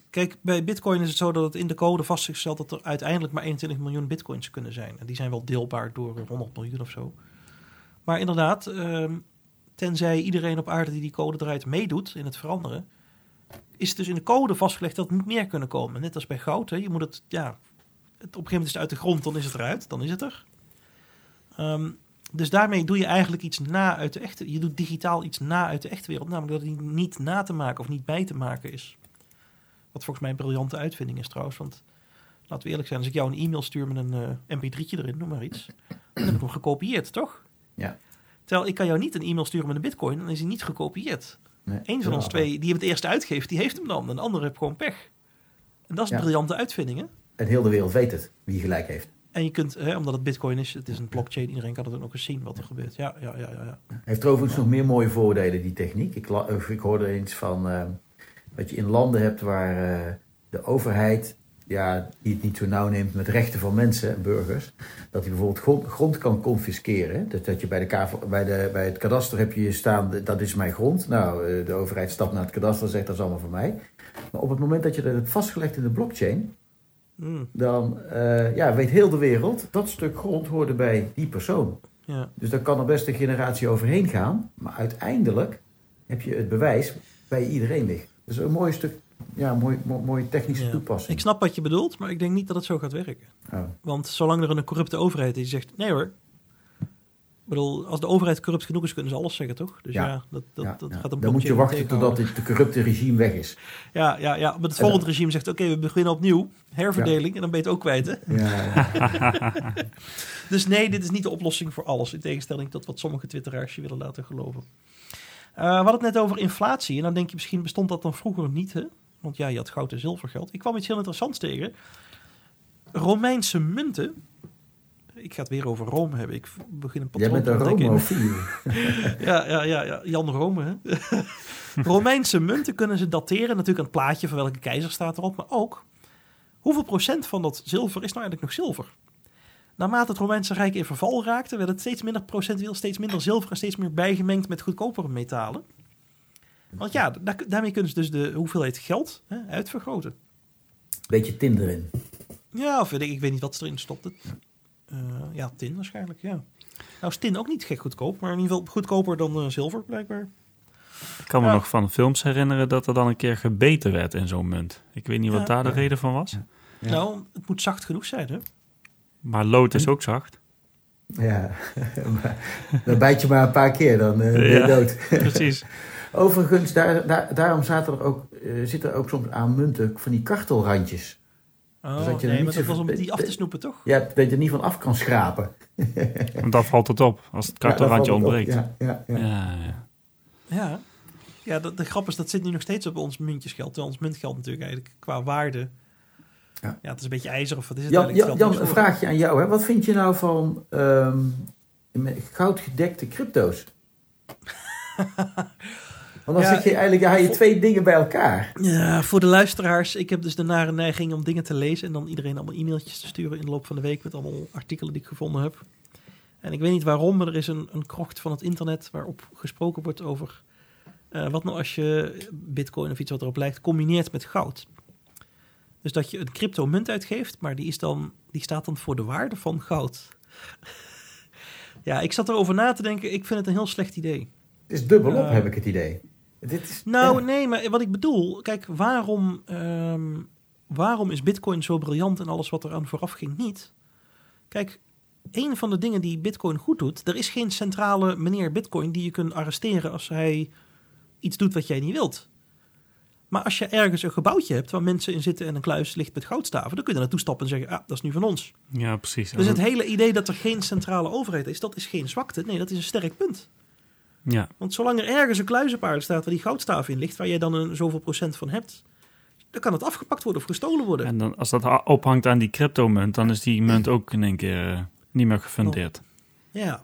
kijk, bij Bitcoin is het zo dat het in de code vastgesteld dat er uiteindelijk maar 21 miljoen Bitcoins kunnen zijn. En die zijn wel deelbaar door 100 miljoen of zo. Maar inderdaad, ehm, tenzij iedereen op aarde die die code draait meedoet in het veranderen, is het dus in de code vastgelegd dat het niet meer kunnen komen. Net als bij goud. Hè. Je moet het, ja, het, op een gegeven moment is het uit de grond, dan is het eruit, dan is het er. Ehm, dus daarmee doe je eigenlijk iets na uit de echte. Je doet digitaal iets na uit de echte wereld, namelijk dat het niet na te maken of niet bij te maken is. Wat volgens mij een briljante uitvinding is trouwens. Want laten we eerlijk zijn, als ik jou een e-mail stuur met een eh, mp3'tje erin, noem maar iets, dan heb ik hem gekopieerd, toch? Ja. Terwijl ik kan jou niet een e-mail sturen met een bitcoin, dan is hij niet gekopieerd. Nee, Eén van ons twee die hem het eerste uitgeeft, die heeft hem dan. En de andere heeft gewoon pech. En dat is een Ja. briljante uitvinding, hè? En heel de wereld weet het, wie gelijk heeft. En je kunt, hè, omdat het bitcoin is, het is een blockchain, iedereen kan het ook eens zien wat er gebeurt. Ja, ja, ja, ja. Heeft er overigens nog meer mooie voordelen, die techniek. Ik, ik hoorde eens van dat je in landen hebt waar eh, de overheid ja, die het niet zo nauw neemt met rechten van mensen en burgers, dat hij bijvoorbeeld grond, grond kan confisceren. Dus dat je bij, de bij, de, bij het kadaster heb je staan, dat is mijn grond. Nou, eh, de overheid stapt naar het kadaster en zegt dat is allemaal voor mij. Maar op het moment dat je dat hebt vastgelegd in de blockchain, Hmm, dan eh, ja, weet heel de wereld dat stuk grond hoorde bij die persoon. ja. Dus daar kan er best een generatie overheen gaan. Maar uiteindelijk heb je het bewijs bij iedereen liggen. Dus een mooi stuk, ja, mooi, mooi, mooie technische Ja. toepassing. Ik snap wat je bedoelt, maar ik denk niet dat het zo gaat werken. Oh. Want zolang er een corrupte overheid is die zegt, nee hoor. Bedoel, als de overheid corrupt genoeg is, kunnen ze alles zeggen, toch? Dus ja, Ja. dat, dat, Ja, dat ja. gaat een Dan moet je wachten totdat het corrupte regime weg is. Ja, ja, ja. Maar het volgende regime zegt, oké, we beginnen opnieuw. Herverdeling, en dan ben je het ook kwijt, hè? Ja, Dus nee, dit is niet de oplossing voor alles. In tegenstelling tot wat sommige twitteraars je willen laten geloven. Eh, we hadden het net over inflatie. En dan denk je misschien bestond dat dan vroeger niet, hè? Want ja, je had goud en zilvergeld. Ik kwam iets heel interessants tegen. Romeinse munten. Ik ga het weer over Rome hebben. Ik begin een Jij patroon bent te een Romofiel. ja, ja, ja, ja, Jan Rome. Hè? Romeinse munten kunnen ze dateren. Natuurlijk een plaatje van welke keizer staat erop. Maar ook, hoeveel procent van dat zilver is nou eigenlijk nog zilver? Naarmate het Romeinse Rijk in verval raakte, werd het steeds minder procentueel, steeds minder zilver en steeds meer bijgemengd met goedkopere metalen. Want ja, da- daarmee kunnen ze dus de hoeveelheid geld hè, uitvergroten. Beetje tin erin. Ja, of ik, ik weet niet wat ze erin stopte. Eh, ja, tin waarschijnlijk, ja. Nou is tin ook niet gek goedkoop, maar in ieder geval goedkoper dan eh, zilver blijkbaar. Ik kan me Ja. nog van films herinneren dat er dan een keer gebeten werd in zo'n munt. Ik weet niet wat Ja. daar de reden van was. Ja. Nou, het moet zacht genoeg zijn, hè? Maar lood is ook zacht. Ja, dan bijt je maar een paar keer, dan eh, ben je Ja. dood. Precies. Overigens, daar, daar, daarom zaten er ook, eh, zitten er ook soms aan munten van die kartelrandjes. Oh, Dus dat je er nee, niet maar dat zo- was om die af te snoepen, toch? Ja, dat je er niet van af kan schrapen. Want dan valt het op als het Ja, op. ontbreekt. Ja, ja, Ja, ja. ja. Ja. Ja, de, de grap is, dat zit nu nog steeds op ons muntjesgeld. Terwijl ons muntgeld natuurlijk eigenlijk qua waarde... Ja, Ja. het is een beetje ijzer of wat is het Jan, een vraagje aan jou. Hè. Wat vind je nou van ehm, met goudgedekte crypto's? Want dan Ja, zeg je eigenlijk, ja, je twee dingen bij elkaar. Ja, voor de luisteraars. Ik heb dus de nare neiging om dingen te lezen... en dan iedereen allemaal e-mailtjes te sturen in de loop van de week... met allemaal artikelen die ik gevonden heb. En ik weet niet waarom, maar er is een, een krocht van het internet... waarop gesproken wordt over... eh, wat nou als je bitcoin of iets wat erop lijkt... combineert met goud. Dus dat je een crypto munt uitgeeft... maar die, is dan, die staat dan voor de waarde van goud. ja, ik zat erover na te denken. Ik vind het een heel slecht idee. Het is dubbelop, heb ik het idee. Dit is, Nou, ja. nee, maar wat ik bedoel, kijk, waarom, ehm, waarom is Bitcoin zo briljant en alles wat eraan vooraf ging niet? Kijk, een van de dingen die Bitcoin goed doet, er is geen centrale meneer Bitcoin die je kunt arresteren als hij iets doet wat jij niet wilt. Maar als je ergens een gebouwtje hebt waar mensen in zitten en een kluis ligt met goudstaven, dan kun je er naartoe stappen en zeggen, ah, dat is nu van ons. ja precies. Dus het hele idee dat er geen centrale overheid is, dat is geen zwakte. Nee, dat is een sterk punt. Ja, Want zolang er ergens een kluizenpaard staat waar die goudstaaf in ligt, waar jij dan een zoveel procent van hebt, dan kan het afgepakt worden of gestolen worden. en dan, als dat ha- ophangt aan die cryptomunt, dan is die munt ook in één keer eh, niet meer gefundeerd. Ja.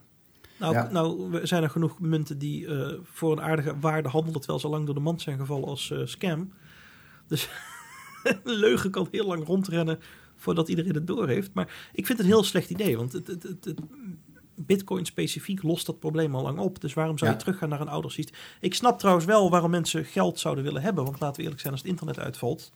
Nou, Ja. nou we- zijn er genoeg munten die eh, voor een aardige waarde handelen, terwijl ze lang door de mand zijn gevallen als eh, scam. Dus een leugen kan heel lang rondrennen voordat iedereen het door heeft. Maar ik vind het een heel slecht idee, want het, het, het, het- Bitcoin specifiek lost dat probleem al lang op. Dus waarom zou je Ja. teruggaan naar een ouder systeem? Ik snap trouwens wel waarom mensen geld zouden willen hebben. Want laten we eerlijk zijn, als het internet uitvalt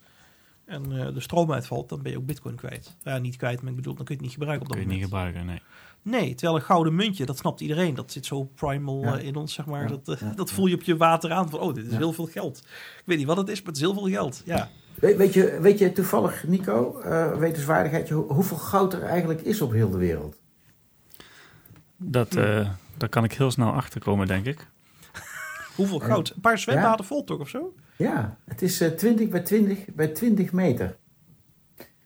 en eh, de stroom uitvalt, dan ben je ook Bitcoin kwijt. Ja, niet kwijt, maar ik bedoel, dan kun je het niet gebruiken op kun dat je niet gebruiken, nee. Nee, terwijl een gouden muntje, dat snapt iedereen. Dat zit zo primal Ja. eh, in ons, zeg maar. Ja, Dat, eh, ja, dat voel je op je water aan van, oh, dit is Ja. heel veel geld. Ik weet niet wat het is, maar het is heel veel geld. Ja. Weet, weet, je, weet je toevallig, Nico, eh wetenswaardigheidje, hoe- hoeveel goud er eigenlijk is op heel de wereld? Dat, eh, daar kan ik heel snel achter komen, denk ik. Hoeveel goud? Een paar zwembaden vol toch of zo? Ja, het is eh 20 bij 20 bij 20 meter.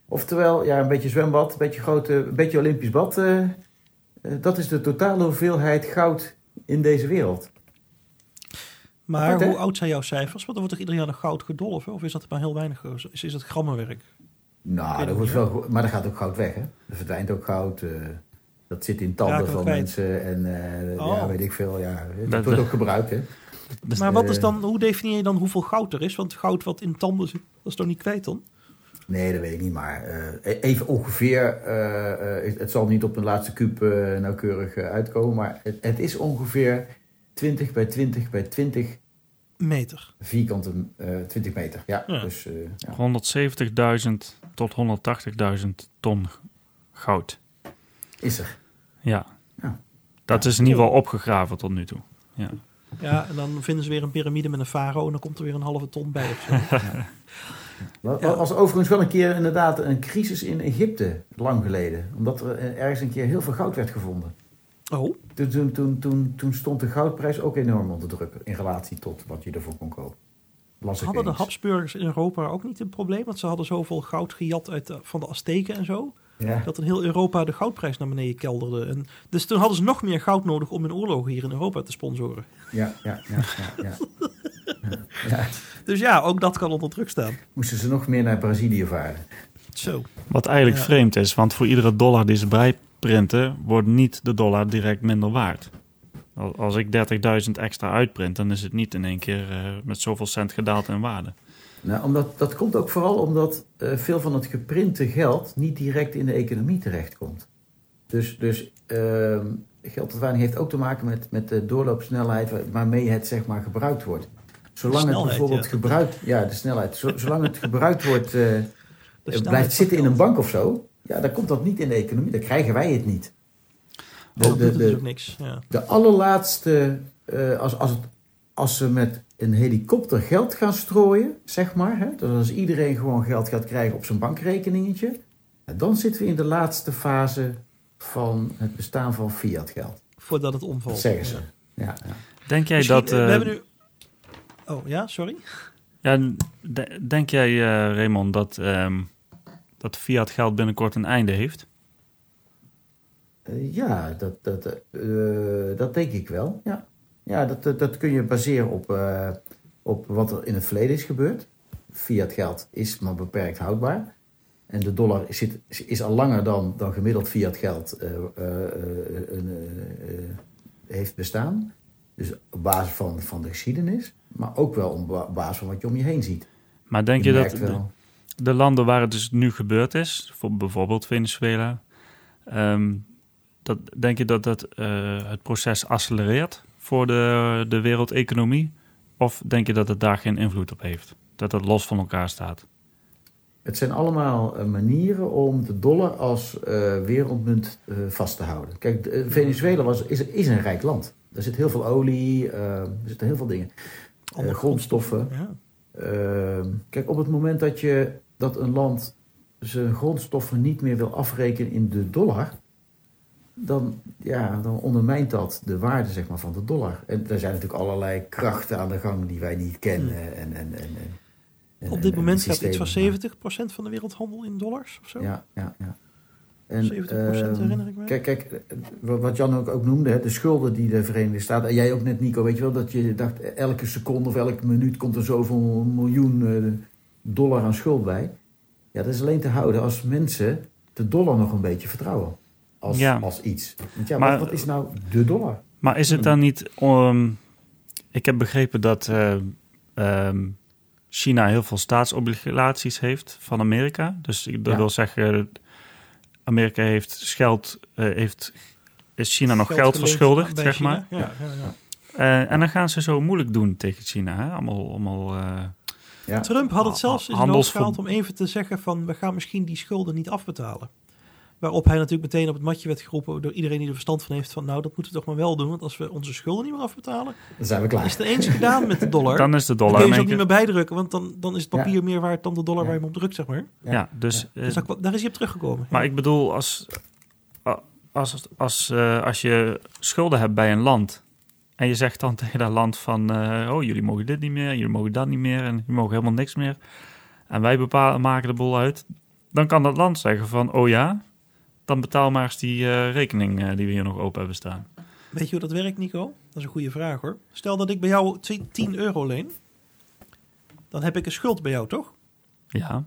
Oftewel, ja, een beetje zwembad, een beetje groot, eh, een beetje Olympisch bad. eh, eh, dat is de totale hoeveelheid goud in deze wereld. Maar Apart, hè? hoe oud zijn jouw cijfers? Want er wordt toch ieder jaar nog goud gedolven? Of is dat maar heel weinig? Is, is het grammenwerk? Nou, dat wordt wel, maar er gaat ook goud weg, hè? Er verdwijnt ook goud. eh, dat zit in tanden van kwijt. mensen en eh, Oh. ja, weet ik veel. Ja, het Dat- wordt ook gebruikt, hè? Dus, maar wat is eh, dan, hoe definieer je dan hoeveel goud er is? Want goud wat in tanden zit, dat is toch niet kwijt dan? Nee, dat weet ik niet, maar eh, even ongeveer, eh, eh, het, zal niet op een laatste kuub nauwkeurig uitkomen, maar het, het is ongeveer 20 bij 20 bij 20 Meter. vierkante, eh 20 meter. Ja, Ja. dus eh, ja. 170.000 tot 180.000 ton goud. Is er. Ja. Ja. Dat is in ieder geval opgegraven tot nu toe. Ja, en dan vinden ze weer een piramide met een farao en dan komt er weer een halve ton bij of zo. Ja. was overigens wel een keer inderdaad een crisis in Egypte, lang geleden. Omdat er eh, ergens een keer heel veel goud werd gevonden. Oh, Toen, toen, toen, toen, toen stond de goudprijs ook enorm onder druk in relatie tot wat je ervoor kon kopen. Hadden de. Habsburgers in Europa ook niet een probleem? Want ze hadden zoveel goud gejat uit de- van de Azteken en zo. Ja. Dat in heel Europa de goudprijs naar beneden kelderde. En dus toen hadden ze nog meer goud nodig om hun oorlogen hier in Europa te sponsoren. Ja, ja, ja, ja, ja. Dus ja, ook dat kan onder druk staan. Moesten ze nog meer naar Brazilië varen. Zo. Wat eigenlijk Ja. vreemd is, want voor iedere dollar die ze bijprinten, wordt niet de dollar direct minder waard. Al- Als ik 30.000 extra uitprint, dan is het niet in één keer eh, met zoveel cent gedaald in waarde. Nou, omdat, dat komt ook vooral omdat eh, veel van het geprinte geld niet direct in de economie terechtkomt. Dus, dus geldontwaarding heeft ook te maken met, met de doorloopsnelheid wa- waarmee het zeg maar gebruikt wordt. Zolang het bijvoorbeeld ja. gebruikt, ja, de snelheid. Zo- zolang het gebruikt wordt, eh, eh, blijft zitten in een bank of zo, ja, dan komt dat niet in de economie. Dan krijgen wij het niet. Dat De, de, de, ook niks. Ja. de allerlaatste, als, als, het, als ze met een helikopter geld gaan strooien, zeg maar, hè, dus als iedereen gewoon geld gaat krijgen op zijn bankrekeningetje, dan zitten we in de laatste fase van het bestaan van fiat geld. Voordat het omvalt. Dat zeggen ze. Ja. Ja, ja. Denk jij Misschien, dat... eh, eh, we hebben nu... Oh, ja, sorry? ja, de- denk jij, eh, Raymond, dat, ehm, dat fiat geld binnenkort een einde heeft? Eh, ja, dat, dat, eh, dat denk ik wel. Ja, ja dat, dat, kun je baseren op, eh, op wat er in het verleden is gebeurd. Fiat geld is maar beperkt houdbaar. En de dollar zit, is al langer dan, dan gemiddeld fiat geld eh, eh, heeft bestaan. Dus op basis van, van de geschiedenis. Maar ook wel op ba- basis van wat je om je heen ziet. Maar denk je, dat de, de landen waar het dus nu gebeurd is, voor bijvoorbeeld Venezuela, ehm, dat, denk je dat dat het proces accelereert voor de, de wereldeconomie? Of denk je dat het daar geen invloed op heeft? Dat het los van elkaar staat? Het zijn allemaal eh, manieren om de dollar als eh, wereldmunt eh, vast te houden. Kijk, Venezuela was, is, is een rijk land. Er zit heel veel olie, eh, er zitten heel veel dingen. Grondstoffen. Ja. Eh, kijk, op het moment dat, je, dat een land zijn grondstoffen niet meer wil afrekenen in de dollar, dan, ja, dan ondermijnt dat de waarde zeg maar, van de dollar. En er zijn natuurlijk allerlei krachten aan de gang die wij niet kennen. En, en, en, en, en- Op dit en moment gaat iets van 70% van de wereldhandel in dollars of zo. Ja, ja, ja. En, 70% ehm, herinner ik me. Kijk, kijk, eh, wat wat Jan ook, ook noemde, hè, de schulden die de Verenigde Staten... En jij ook net, Nico, weet je wel, dat je dacht... eh, elke seconde of elke minuut komt er zoveel miljoen eh, dollar aan schuld bij. Ja, dat is alleen te houden als mensen de dollar nog een beetje vertrouwen. Als, Ja. als iets. Want ja, Maar- wat, wat is nou de dollar? Maar is het dan niet... ehm, ik heb begrepen dat eh, ehm, China heel veel staatsobligaties heeft van Amerika. Dus ik- dat Ja. wil zeggen, Amerika heeft geld, eh, heeft, is China nog geld, verschuldigd, zeg China. maar. Ja, ja, ja. Eh, en dan gaan ze zo moeilijk doen tegen China. Hè? Allemaal, allemaal eh, Ja. Trump had het zelfs in zijn hoofd gehaald om even te zeggen van... we gaan misschien die schulden niet afbetalen. Waarop hij natuurlijk meteen op het matje werd geroepen door iedereen die er verstand van heeft... van nou, dat moeten we toch maar wel doen. Want als we onze schulden niet meer afbetalen... Dan zijn we dan klaar. is het eens gedaan met de dollar. dan is de Dan dollar kun je ze ook niet meer bijdrukken, want dan, dan is het papier meer waard dan de dollar Ja. waar je hem op drukt, zeg maar. Ja, dus... eh, Dus daar, daar is hij op teruggekomen. Maar ik bedoel, als, als, als, eh, als je schulden hebt bij een land... en je zegt dan tegen dat land van... eh, oh, jullie mogen dit niet meer, jullie mogen dat niet meer... en jullie mogen helemaal niks meer... en wij bepalen, maken de boel uit... dan kan dat land zeggen van... oh ja, dan betaal maar eens die eh, rekening eh, die we hier nog open hebben staan. Weet je hoe dat werkt, Nico? Dat is een goede vraag, hoor. Stel dat ik bij jou 10 euro leen. Dan heb ik een schuld bij jou, toch? Ja,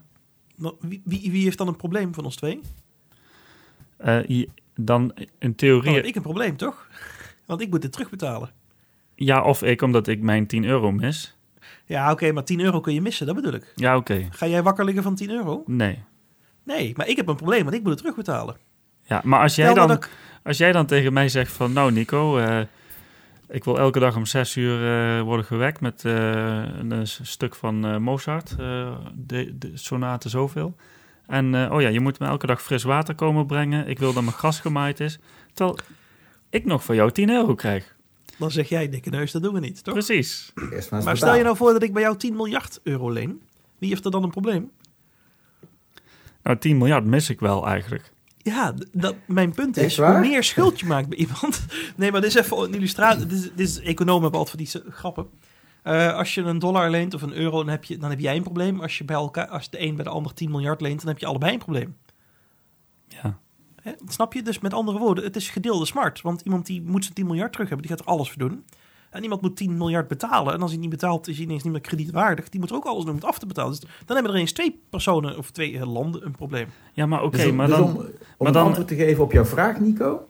Maar Wie, wie, wie heeft dan een probleem van ons twee? Je- dan in Dan theorie... heb ik een probleem, toch? Want ik moet dit terugbetalen. Ja, of ik, omdat ik mijn 10 euro mis... Ja, oké, maar 10 euro kun je missen, dat bedoel ik. Ja, oké. Ga jij wakker liggen van 10 euro? Nee. Nee, maar ik heb een probleem, want ik moet het terugbetalen. Ja, maar als jij, dan, ik- als jij dan tegen mij zegt van... Nou, Nico, eh, ik wil elke dag om zes uur eh, worden gewekt met eh, een, stuk van eh, Mozart. eh, de, de sonate zoveel. En eh, oh ja, je moet me elke dag fris water komen brengen. Ik wil dat mijn gras gemaaid is. Terwijl ik nog van jou 10 euro krijg. Dan zeg jij, dikke neus, dat doen we niet, toch? Precies. Maar Maar stel je nou voor dat ik bij jou 10 miljard euro leen. Wie heeft er dan een probleem? Nou, 10 miljard mis ik wel eigenlijk. Ja, dat, mijn punt is, hoe meer schuld je maakt bij iemand... Nee, maar dit is even een illustratie. Dit is, dit is, economen hebben altijd van die grappen. Eh, als je een dollar leent of een euro, dan heb, je, dan heb jij een probleem. Als je bij elkaar, als de een bij de ander 10 miljard leent, dan heb je allebei een probleem. Ja. Hè? Snap je? Dus met andere woorden, het is gedeelde smart. Want iemand die moet zijn 10 miljard terug hebben, die gaat er alles voor doen. En iemand moet 10 miljard betalen. En als hij niet betaalt, is hij ineens niet meer kredietwaardig. Die moet er ook alles doen om het af te betalen. Dus dan hebben er eens twee personen of twee eh, landen een probleem. Ja, maar oké, Dus om- maar dus dan... om, om maar een dan- antwoord te geven op jouw vraag, Nico.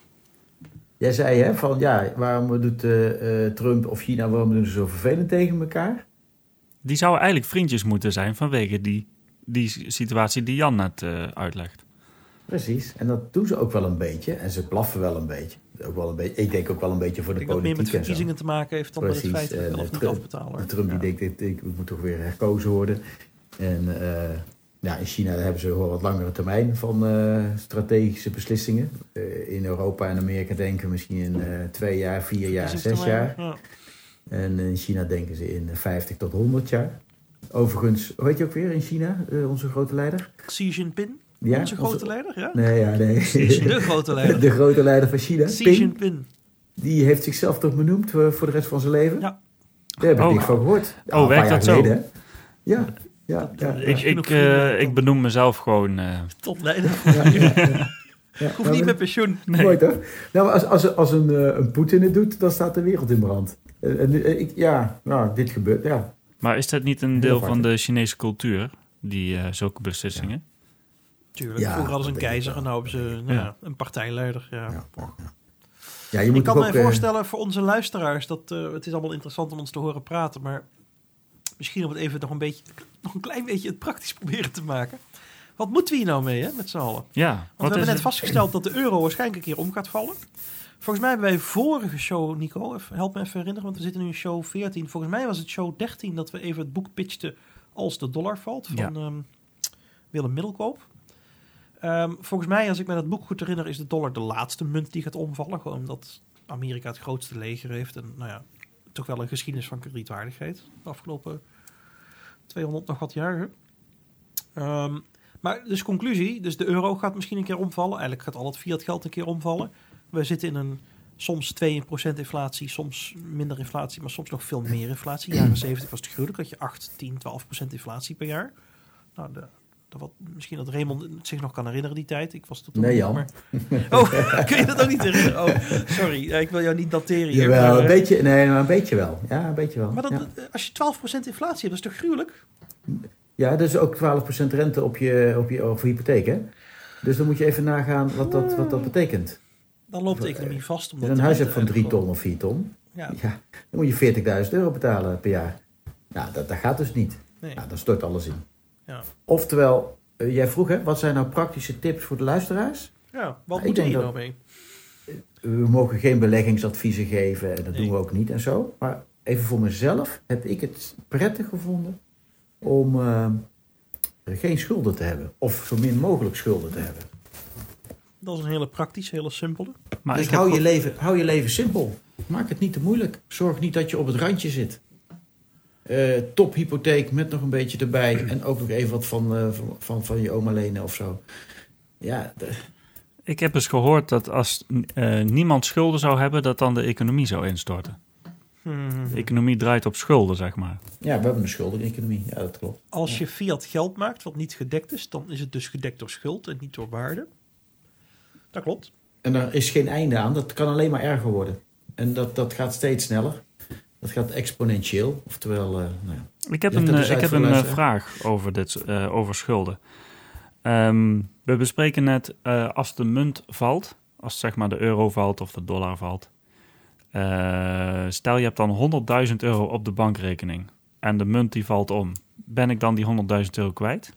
Jij zei hè, van ja, waarom doet eh, eh, Trump of China, waarom doen ze zo vervelend tegen elkaar? Die zouden eigenlijk vriendjes moeten zijn vanwege die, die situatie die Jan net eh, uitlegt. Precies, en dat doen ze ook wel een beetje. En ze blaffen wel een beetje. Ook wel een beetje ik denk ook wel een beetje voor Ik de denk dat meer politiek met verkiezingen te maken heeft dan met het feit dat of eh, niet Trump- Trump die denkt, ik, moet toch weer herkozen worden. En eh, ja, in China daar hebben ze wel wat langere termijn van eh, strategische beslissingen. In Europa en Amerika denken we misschien in twee jaar, vier jaar, zes jaar. ja. En in China denken ze in 50 tot 100 jaar. Overigens, hoe heet je ook weer in China, onze grote leider? Xi Jinping, Ja, onze grote leider, ja? Nee, ja, nee. De grote leider. De grote leider van China, Xi Ping, Jinping. die heeft zichzelf toch benoemd voor, voor de rest van zijn leven? Ja. Daar heb ik Oh. niks van gehoord. Ja, een werkt dat zo? geleden? Ja, ja, Ik, ik, eh, ik benoem mezelf gewoon... eh, Tot leider. ja, ja, ja. Ja, Ik hoef nou, niet met pensioen. nee. Mooi toch? Nou, als, als, als een, eh, een Poetin het doet, dan staat de wereld in brand. En, en, eh, ik, ja, nou, dit gebeurt, ja. Maar is dat niet een deel van de Chinese cultuur, die eh, zulke beslissingen? Tuurlijk, Ja, vroeger hadden ze een keizer en nou hebben ze nou ja, Ja. een partijleider. Ja. Ja, ja. Ja, je moet Ik kan mij ook, eh, voorstellen voor onze luisteraars dat eh, het is allemaal interessant om ons te horen praten, maar misschien om het even nog een beetje, nog een klein beetje het praktisch proberen te maken. Wat moeten we hier nou mee, hè, met z'n allen? Ja, Want we hebben net het? vastgesteld dat de euro waarschijnlijk een keer om gaat vallen. Volgens mij hebben wij vorige show, Nico, even, help me even herinneren, want we zitten nu in show 14. Volgens mij was het show 13 dat we even het boek pitchten als de dollar valt van Ja. ehm, Willem Middelkoop. Ehm, volgens mij, als ik me dat boek goed herinner, is de dollar de laatste munt die gaat omvallen. Gewoon omdat Amerika het grootste leger heeft en nou ja, toch wel een geschiedenis van kredietwaardigheid de afgelopen 200 nog wat jaar. hè. Ehm, maar dus conclusie, dus de euro gaat misschien een keer omvallen. Eigenlijk gaat al het fiat geld een keer omvallen. We zitten in een soms 2% inflatie, soms minder inflatie, maar soms nog veel meer inflatie. Jaren 70 was het gruwelijk, dat je 8, 10, 12% inflatie per jaar. Nou, de, de wat, misschien dat Raymond zich nog kan herinneren die tijd. Ik was toen Nee, Jan. maar- Oh, kun je dat ook niet herinneren? Oh, sorry, ik wil jou niet dateren hier. Jawel, maar, een eh, beetje, nee, maar een beetje wel. Ja, een beetje wel. maar dat, ja. eh, als je 12% inflatie hebt, dat is toch gruwelijk? ja, dat is ook 12% rente op je, op je of hypotheek, hè? Dus dan moet je even nagaan wat dat, wat dat betekent. Dan loopt de economie vast. Als Omdat je een huis hebt van 3 gewoon- ton of 4 ton, Ja, ja, dan moet je 40.000 euro betalen per jaar. Nou, dat, dat gaat dus niet. nee. Nou, dan stort alles in. Ja. Oftewel, eh, jij vroeg, hè, wat zijn nou praktische tips voor de luisteraars? Ja, wat ik moet je nou mee? We mogen geen beleggingsadviezen geven en dat Nee. doen we ook niet en zo. Maar even voor mezelf heb ik het prettig gevonden om eh, geen schulden te hebben. Of zo min mogelijk schulden te hebben. Dat is een hele praktische, hele simpele. Maar dus ik heb hou, je leven, hou je leven simpel. Maak het niet te moeilijk. Zorg niet dat je op het randje zit. Eh tophypotheek met nog een beetje erbij. En ook nog even wat van, eh, van, van, van je oma lenen of zo. Ja, de- ik heb eens gehoord dat als eh, niemand schulden zou hebben, dat dan de economie zou instorten. Hmm. De economie draait op schulden, zeg maar. ja we hebben een schuldeneconomie. Ja, dat klopt. Als je fiat geld maakt wat niet gedekt is, dan is het dus gedekt door schuld en niet door waarde. Dat klopt. En daar is geen einde aan. Dat kan alleen maar erger worden. En dat, dat gaat steeds sneller. Dat gaat exponentieel. Oftewel, eh, nou ja. Ik heb een, dat eh, ik heb een eh, vraag over, dit, eh, over schulden. Ehm, we bespreken net, eh, als de munt valt, als zeg maar de euro valt of de dollar valt. eh, stel je hebt dan 100.000 euro op de bankrekening. en de munt die valt om. Ben ik dan die 100.000 euro kwijt?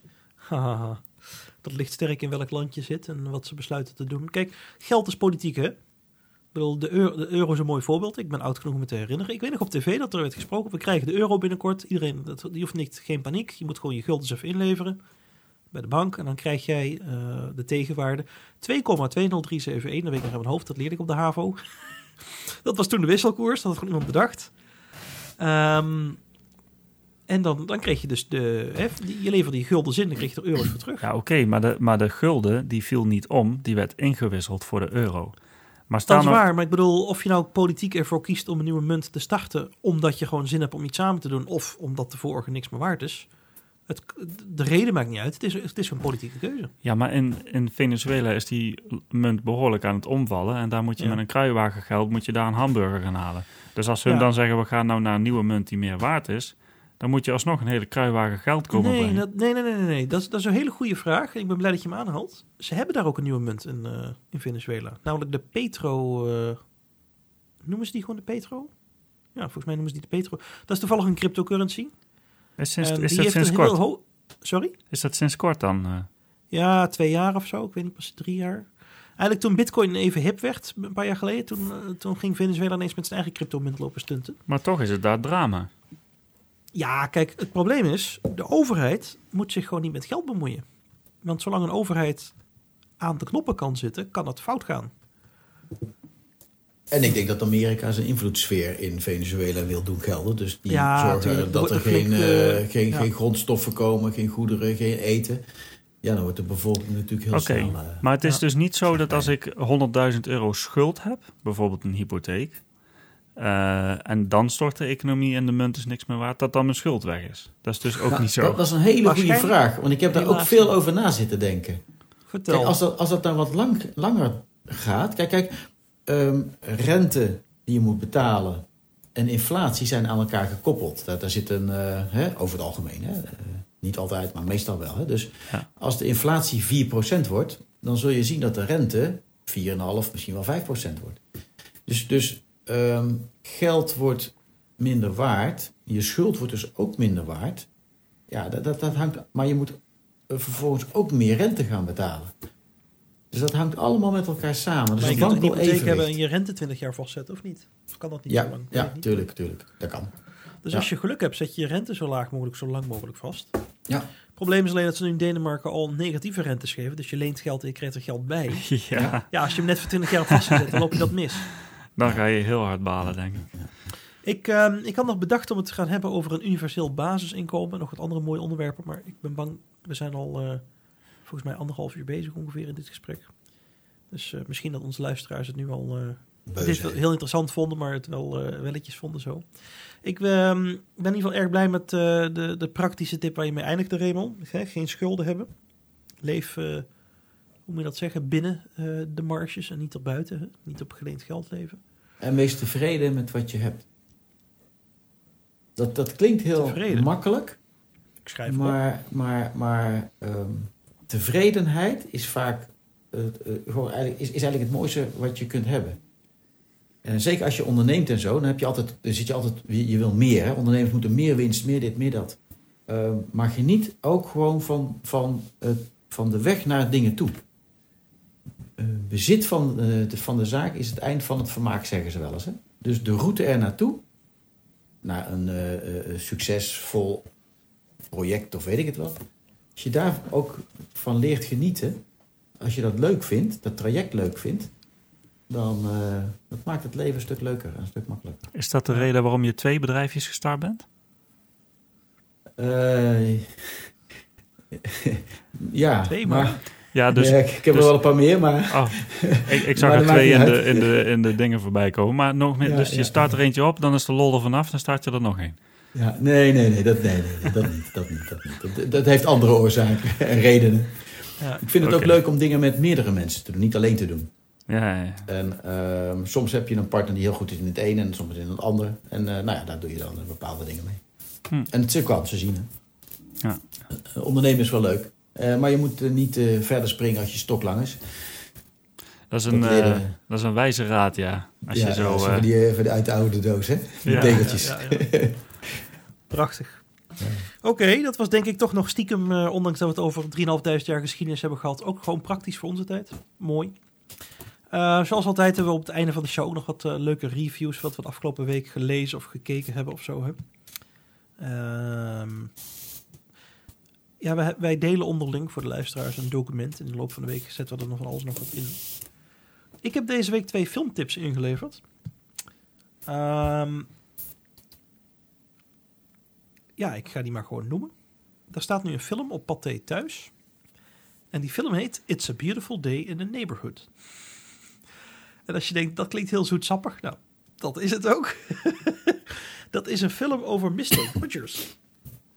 Dat ligt sterk in welk land je zit en wat ze besluiten te doen. Kijk, geld is politiek, hè? Bedoel, de euro, de euro is een mooi voorbeeld. Ik ben oud genoeg om me te herinneren. Ik weet nog op tv dat er werd gesproken. We krijgen de euro binnenkort. Iedereen, dat, die hoeft niet, geen paniek. Je moet gewoon je guldens even inleveren bij de bank. En dan krijg jij eh, de tegenwaarde 2,20371. Dat weet ik nog uit mijn hoofd. Dat leerde ik op de HAVO. dat was toen de wisselkoers. Dat had gewoon iemand bedacht. Ehm, en dan, dan kreeg je dus de... Hè, je leverde die guldens in, dan kreeg je er euro's voor terug. Ja, oké, maar, de, maar de gulden die viel niet om. Die werd ingewisseld voor de euro. Maar Dat is er, waar, maar ik bedoel, of je nou politiek ervoor kiest om een nieuwe munt te starten, omdat je gewoon zin hebt om iets samen te doen, of omdat de vorige niks meer waard is. Het, de reden maakt niet uit, het is, het is een politieke keuze. Ja, maar in, in Venezuela is die munt behoorlijk aan het omvallen. En daar moet je Ja. met een kruiwagen geld moet je daar een hamburger gaan halen. Dus als hun Ja. dan zeggen, we gaan nou naar een nieuwe munt die meer waard is... dan moet je alsnog een hele kruiwagen geld komen Nee, brengen. dat, nee, nee, nee, nee, nee. Dat, is, dat is een hele goede vraag. Ik ben blij dat je hem aanhaalt. Ze hebben daar ook een nieuwe munt in, eh, in Venezuela. Namelijk de Petro. eh, noemen ze die gewoon de Petro? Ja, volgens mij noemen ze die de Petro. Dat is toevallig een cryptocurrency. Is, sinds, is dat sinds kort? Sorry? Is dat sinds kort dan? eh? Ja, twee jaar of zo. Ik weet niet, pas drie jaar. Eigenlijk toen Bitcoin even hip werd, een paar jaar geleden, toen, toen ging Venezuela ineens met zijn eigen cryptomunt lopen stunten. Maar toch is het daar drama. Ja, kijk, het probleem is, de overheid moet zich gewoon niet met geld bemoeien. Want zolang een overheid aan de knoppen kan zitten, kan het fout gaan. En ik denk dat Amerika zijn invloedssfeer in Venezuela wil doen gelden. Dus die Ja, zorgen tuurlijk. dat er geen, flink, eh, eh, geen, ja. geen grondstoffen komen, geen goederen, geen eten. Ja, dan wordt de bevolking natuurlijk heel Oké, snel... eh, maar het is Ja. dus niet zo dat als ik 100.000 euro schuld heb, bijvoorbeeld een hypotheek, eh, en dan stort de economie en de munt is niks meer waard, dat dan mijn schuld weg is. Dat is dus ook nou, niet zo. Dat, is een hele goede vraag. Want ik heb daar ook veel over na zitten denken. Vertel. Kijk, als dat, als dat nou wat lang, langer gaat... Kijk, kijk ehm, rente die je moet betalen en inflatie zijn aan elkaar gekoppeld. Daar, daar zit een, eh, hè, over het algemeen, hè, eh, niet altijd, maar meestal wel. Hè. Dus Ja. als de inflatie 4% wordt, dan zul je zien dat de rente 4,5, misschien wel 5% wordt. Dus, dus ehm, geld wordt minder waard, je schuld wordt dus ook minder waard. Ja, dat, dat, dat hangt, maar je moet vervolgens ook meer rente gaan betalen. Dus dat hangt allemaal met elkaar samen. Dus maar je een kunt een hypotheek hebben en je rente 20 jaar vastzetten, of niet? Of kan dat niet zo Ja, lang? Weet ja niet. tuurlijk, tuurlijk. Dat kan. Dus Ja. als je geluk hebt, zet je je rente zo laag mogelijk, zo lang mogelijk vast. Ja. Het probleem is alleen dat ze nu in Denemarken al negatieve rentes geven. Dus je leent geld en je krijgt er geld bij. ja, Ja, als je hem net voor 20 jaar hebt vastgezet, dan loop je dat mis. Dan ga je heel hard balen, denk ik. Ik, ehm, ik had nog bedacht om het te gaan hebben over een universeel basisinkomen. Nog wat andere mooie onderwerpen, maar ik ben bang. We zijn al eh, volgens mij anderhalf uur bezig ongeveer in dit gesprek. Dus eh, misschien dat onze luisteraars het nu al eh, dit zijn. heel interessant vonden, maar het wel eh, welletjes vonden zo. Ik ehm, ben in ieder geval erg blij met eh, de, de praktische tip waar je mee eindigde, Raymond. Geen schulden hebben. Leef, eh, moet je dat zeggen, binnen eh, de marges en niet erbuiten. Hè? Niet op geleend geld leven. En wees tevreden met wat je hebt. Dat, dat klinkt heel Tevreden? makkelijk, Ik schrijf op. maar, maar, maar ehm, tevredenheid is vaak eh, eh, gewoon eigenlijk, is, is eigenlijk het mooiste wat je kunt hebben. En zeker als je onderneemt en zo, dan, heb je altijd, dan zit je altijd, je, je wil meer. Hè? Ondernemers moeten meer winst, meer dit, meer dat. Ehm, maar geniet ook gewoon van, van, van de weg naar dingen toe. Eh, bezit van, eh, de, van de zaak is het eind van het vermaak, zeggen ze wel eens. Hè? Dus de route er naartoe, naar een eh, succesvol project of weet ik het wat. Als je daar ook van leert genieten, als je dat leuk vindt, dat traject leuk vindt, dan dat maakt het leven een stuk leuker en een stuk makkelijker. Is dat de reden waarom je twee bedrijfjes gestart bent? Eh, ja, Twee maar, maar. Ja, dus ja, ik, heb dus- er wel een paar meer, maar oh, ik, ik zag Maar er twee in de, in, de, in de dingen voorbij komen. Maar nog meer, Ja, dus je start er eentje op, dan is de lol er vanaf, dan start je er nog één. ja, nee, nee, nee, dat, nee, nee, dat niet, dat niet, dat niet. Dat, dat heeft andere oorzaken en redenen. Ja. Ik vind het ook leuk om dingen met meerdere mensen te doen, niet alleen te doen. Ja. En ehm, soms heb je een partner die heel goed is in het ene en soms in het andere. En eh, nou ja, daar doe je dan bepaalde dingen mee. Hm. En het is ook kansen zien. Hè? Ja. Eh, ondernemen is wel leuk. Eh, maar je moet eh, niet eh, verder springen als je stok lang is. Dat, is een, Dat eh, is een wijze raad, ja. Als ja, je zo... eh, van die, van die uit de oude doos, hè? Die Ja. tegeltjes. Ja, ja, ja. Prachtig. Oké, dat was denk ik toch nog stiekem, eh, ondanks dat we het over 3.500 jaar geschiedenis hebben gehad, ook gewoon praktisch voor onze tijd. Mooi. Eh, zoals altijd hebben we op het einde van de show nog wat leuke reviews, wat we de afgelopen week gelezen of gekeken hebben of zo. Hè. Ehm, ja, wij, wij delen onderling voor de luisteraars een document. In de loop van de week zetten we er nog van alles nog wat in. Ik heb deze week twee filmtips ingeleverd. Ehm, ja, ik ga die maar gewoon noemen. Daar staat nu een film op Pathé thuis. En die film heet It's a Beautiful Day in the Neighborhood. En als je denkt, dat klinkt heel zoetsappig. Nou, dat is het ook. dat is een film over Mr. Rogers.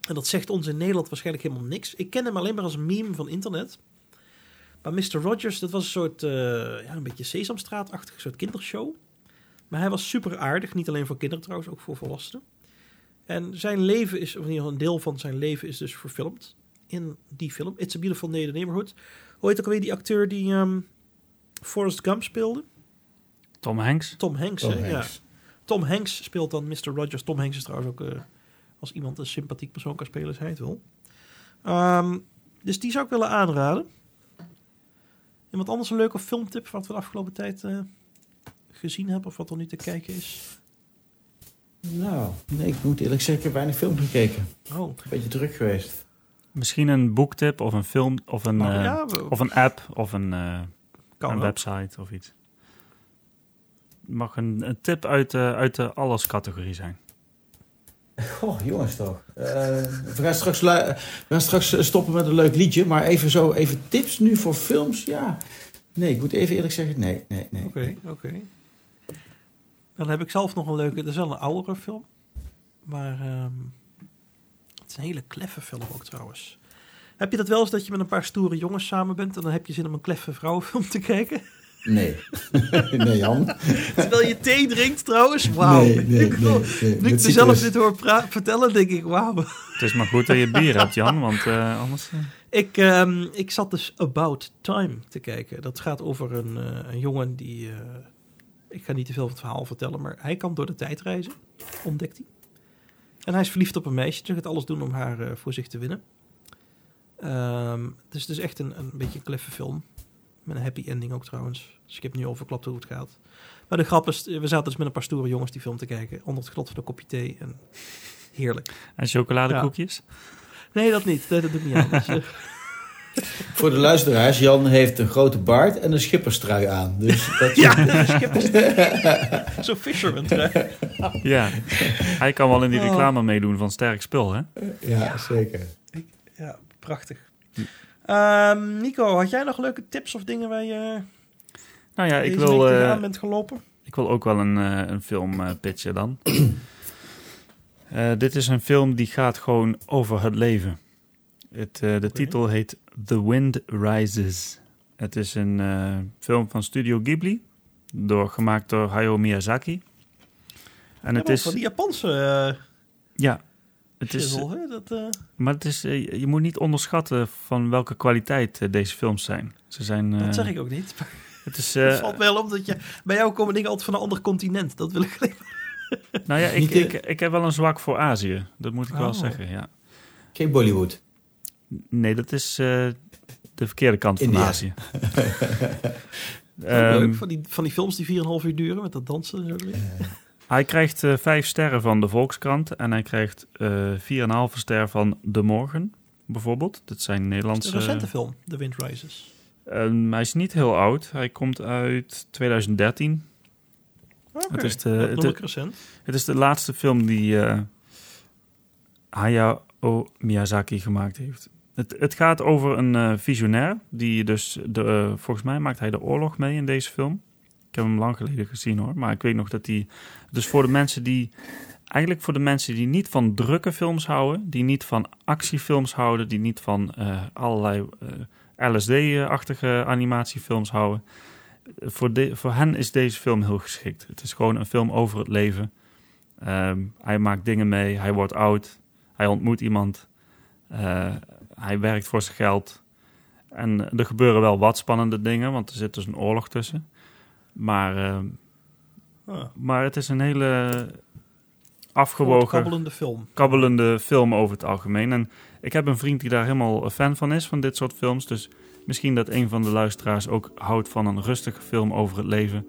En dat zegt ons in Nederland waarschijnlijk helemaal niks. Ik ken hem alleen maar als meme van internet. Maar Mr. Rogers, dat was een soort, uh, ja, een beetje Sesamstraat-achtige soort kindershow. Maar hij was super aardig. Niet alleen voor kinderen trouwens, ook voor volwassenen. En zijn leven is, of in ieder geval een deel van zijn leven is dus verfilmd in die film. It's a Beautiful Day in the Neighborhood. Hoe heet ook alweer die acteur die um, Forrest Gump speelde? Tom Hanks. Tom Hanks, Tom hè? Hanks. ja. Tom Hanks speelt dan Mr. Rogers. Tom Hanks is trouwens ook, uh, als iemand een sympathiek persoon kan spelen, is hij het wel. Um, dus die zou ik willen aanraden. En wat anders een leuke filmtip wat we de afgelopen tijd uh, gezien hebben of wat er nu te kijken is? Nou, nee, ik moet eerlijk zeggen, ik heb weinig film gekeken. Oh. Een beetje druk geweest. Misschien een boektip of een film of een, Nou, uh, ja, we- of een app of een, uh, Kan een website of iets. Mag een, een tip uit de, uit de alles-categorie zijn. Goh, jongens toch. Eh, we, gaan straks straks stoppen met een leuk liedje, maar even zo, even tips nu voor films, ja. Nee, ik moet even eerlijk zeggen, nee, nee, nee. Oké, oké. Dan heb ik zelf nog een leuke, dat is wel een oudere film. Maar ehm, het is een hele kleffe film ook trouwens. Heb je dat wel eens dat je met een paar stoere jongens samen bent en dan heb je zin om een kleffe vrouwenfilm te kijken? Nee. nee, Jan. Terwijl je thee drinkt trouwens? Wauw. Nee, nee, Ik- nee, nee. Nu ik mezelf dit hoor vertellen, denk ik, wauw. Het is maar goed dat je bier hebt, Jan, want eh, anders... eh, Ik, ehm, ik zat dus About Time te kijken. Dat gaat over een, eh, een jongen die... eh, ik ga niet te veel van het verhaal vertellen, maar hij kan door de tijd reizen, ontdekt hij. En hij is verliefd op een meisje. Ze gaat alles doen om haar eh, voor zich te winnen. Ehm, dus het is echt een, een beetje een kleffe film. Met een happy ending ook trouwens. Dus ik heb nu al verklapt hoe het gaat. Maar de grap is, we zaten dus met een paar stoere jongens die film te kijken. Onder het genot van een kopje thee. En heerlijk. En chocoladekoekjes? Nee, dat niet. Nee, dat doe ik niet aan. Eh, Voor de luisteraars, Jan heeft een grote baard en een schipperstrui aan. Dus dat ja, schippers. Zo'n fisherman trui. Ja. Hij kan wel in die Oh. reclame meedoen van sterk spul, hè? ja, zeker. Ja, prachtig. Ehm, Nico, had jij nog leuke tips of dingen waar je Nou ja, ik wil, tegenaan bent gelopen? ik wil ook wel een, eh, een film eh, pitchen dan. Dit is een film die gaat gewoon over het leven. Het, de titel heet The Wind Rises. Het is een film van Studio Ghibli, door, gemaakt door Hayao Miyazaki. En Ja, het is, van die Japanse ja, het is, shizzle? Dat, maar het is, je moet niet onderschatten van welke kwaliteit deze films zijn. Ze zijn dat zeg ik ook niet. Het is, Het eh, valt wel op dat je... Bij jou komen dingen altijd van een ander continent. Dat wil ik alleen maar... nou ja, ik, eh, ik, ik heb wel een zwak voor Azië. Dat moet ik wel Oh. zeggen, ja. Geen Bollywood. Nee, dat is eh, de verkeerde kant van. Azië. Leuk, Ehm, van, die, van die films die 4,5 uur duren met dat dansen en zo. erin. hij krijgt eh, vijf sterren van de Volkskrant en hij krijgt eh 4,5 ster van De Morgen, bijvoorbeeld. Dat zijn Nederlandse... een recente film, The Wind Rises. Ehm, hij is niet heel oud. Hij komt uit 2013. Oké, Het is de- het- recent. Het is de laatste film die eh, Hayao Miyazaki gemaakt heeft. Het, het gaat over een eh, visionair die dus, de, eh, volgens mij maakt hij de oorlog mee in deze film. Ik heb hem lang geleden gezien hoor, maar ik weet nog dat hij... Dus voor de mensen die, eigenlijk voor de mensen die niet van drukke films houden, die niet van actiefilms houden, die niet van allerlei LSD-achtige animatiefilms houden, voor, de, voor hen is deze film heel geschikt. Het is gewoon een film over het leven. Ehm, hij maakt dingen mee, hij wordt oud, hij ontmoet iemand, eh, hij werkt voor zijn geld. En er gebeuren wel wat spannende dingen, want er zit dus een oorlog tussen. Maar, ehm, Ah, maar het is een hele afgewogen, Kabbelende film. kabbelende film over het algemeen. En ik heb een vriend die daar helemaal fan van is, van dit soort films. Dus misschien dat een van de luisteraars ook houdt van een rustige film over het leven.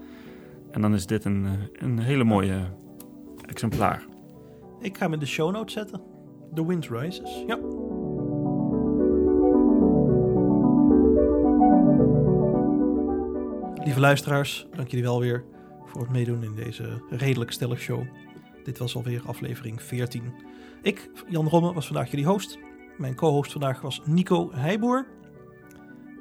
En dan is dit een, eh, een hele mooie exemplaar. Ik ga hem in de show notes zetten. The Wind Rises. Ja. Lieve luisteraars, dank jullie wel weer voor het meedoen in deze redelijk stellig show. Dit was alweer aflevering 14. Ik, Jan Romme, was vandaag jullie host. Mijn co-host vandaag was Nico Heijboer.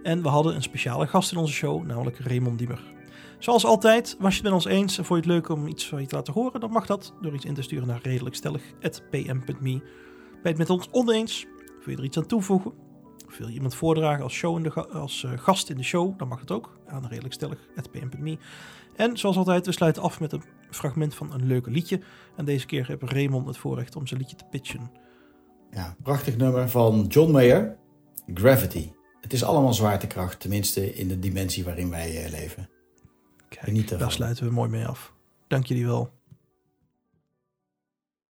En we hadden een speciale gast in onze show, namelijk Raymond Diemer. Zoals altijd, was je het met ons eens en vond je het leuk om iets van je te laten horen, dan mag dat door iets in te sturen naar redelijkstellig.pm.me. Je het met ons oneens? Wil je er iets aan toevoegen? Of wil je iemand voordragen als, als eh, gast in de show? Dan mag het ook aan redelijkstellig.pm.me. En zoals altijd, we sluiten af met een fragment van een leuke liedje. En deze keer heeft Raymond het voorrecht om zijn liedje te pitchen. Ja, prachtig nummer van John Mayer, Gravity. Het is allemaal zwaartekracht, tenminste in de dimensie waarin wij eh, leven. Kijk, daar sluiten we mooi mee af. Dank jullie wel.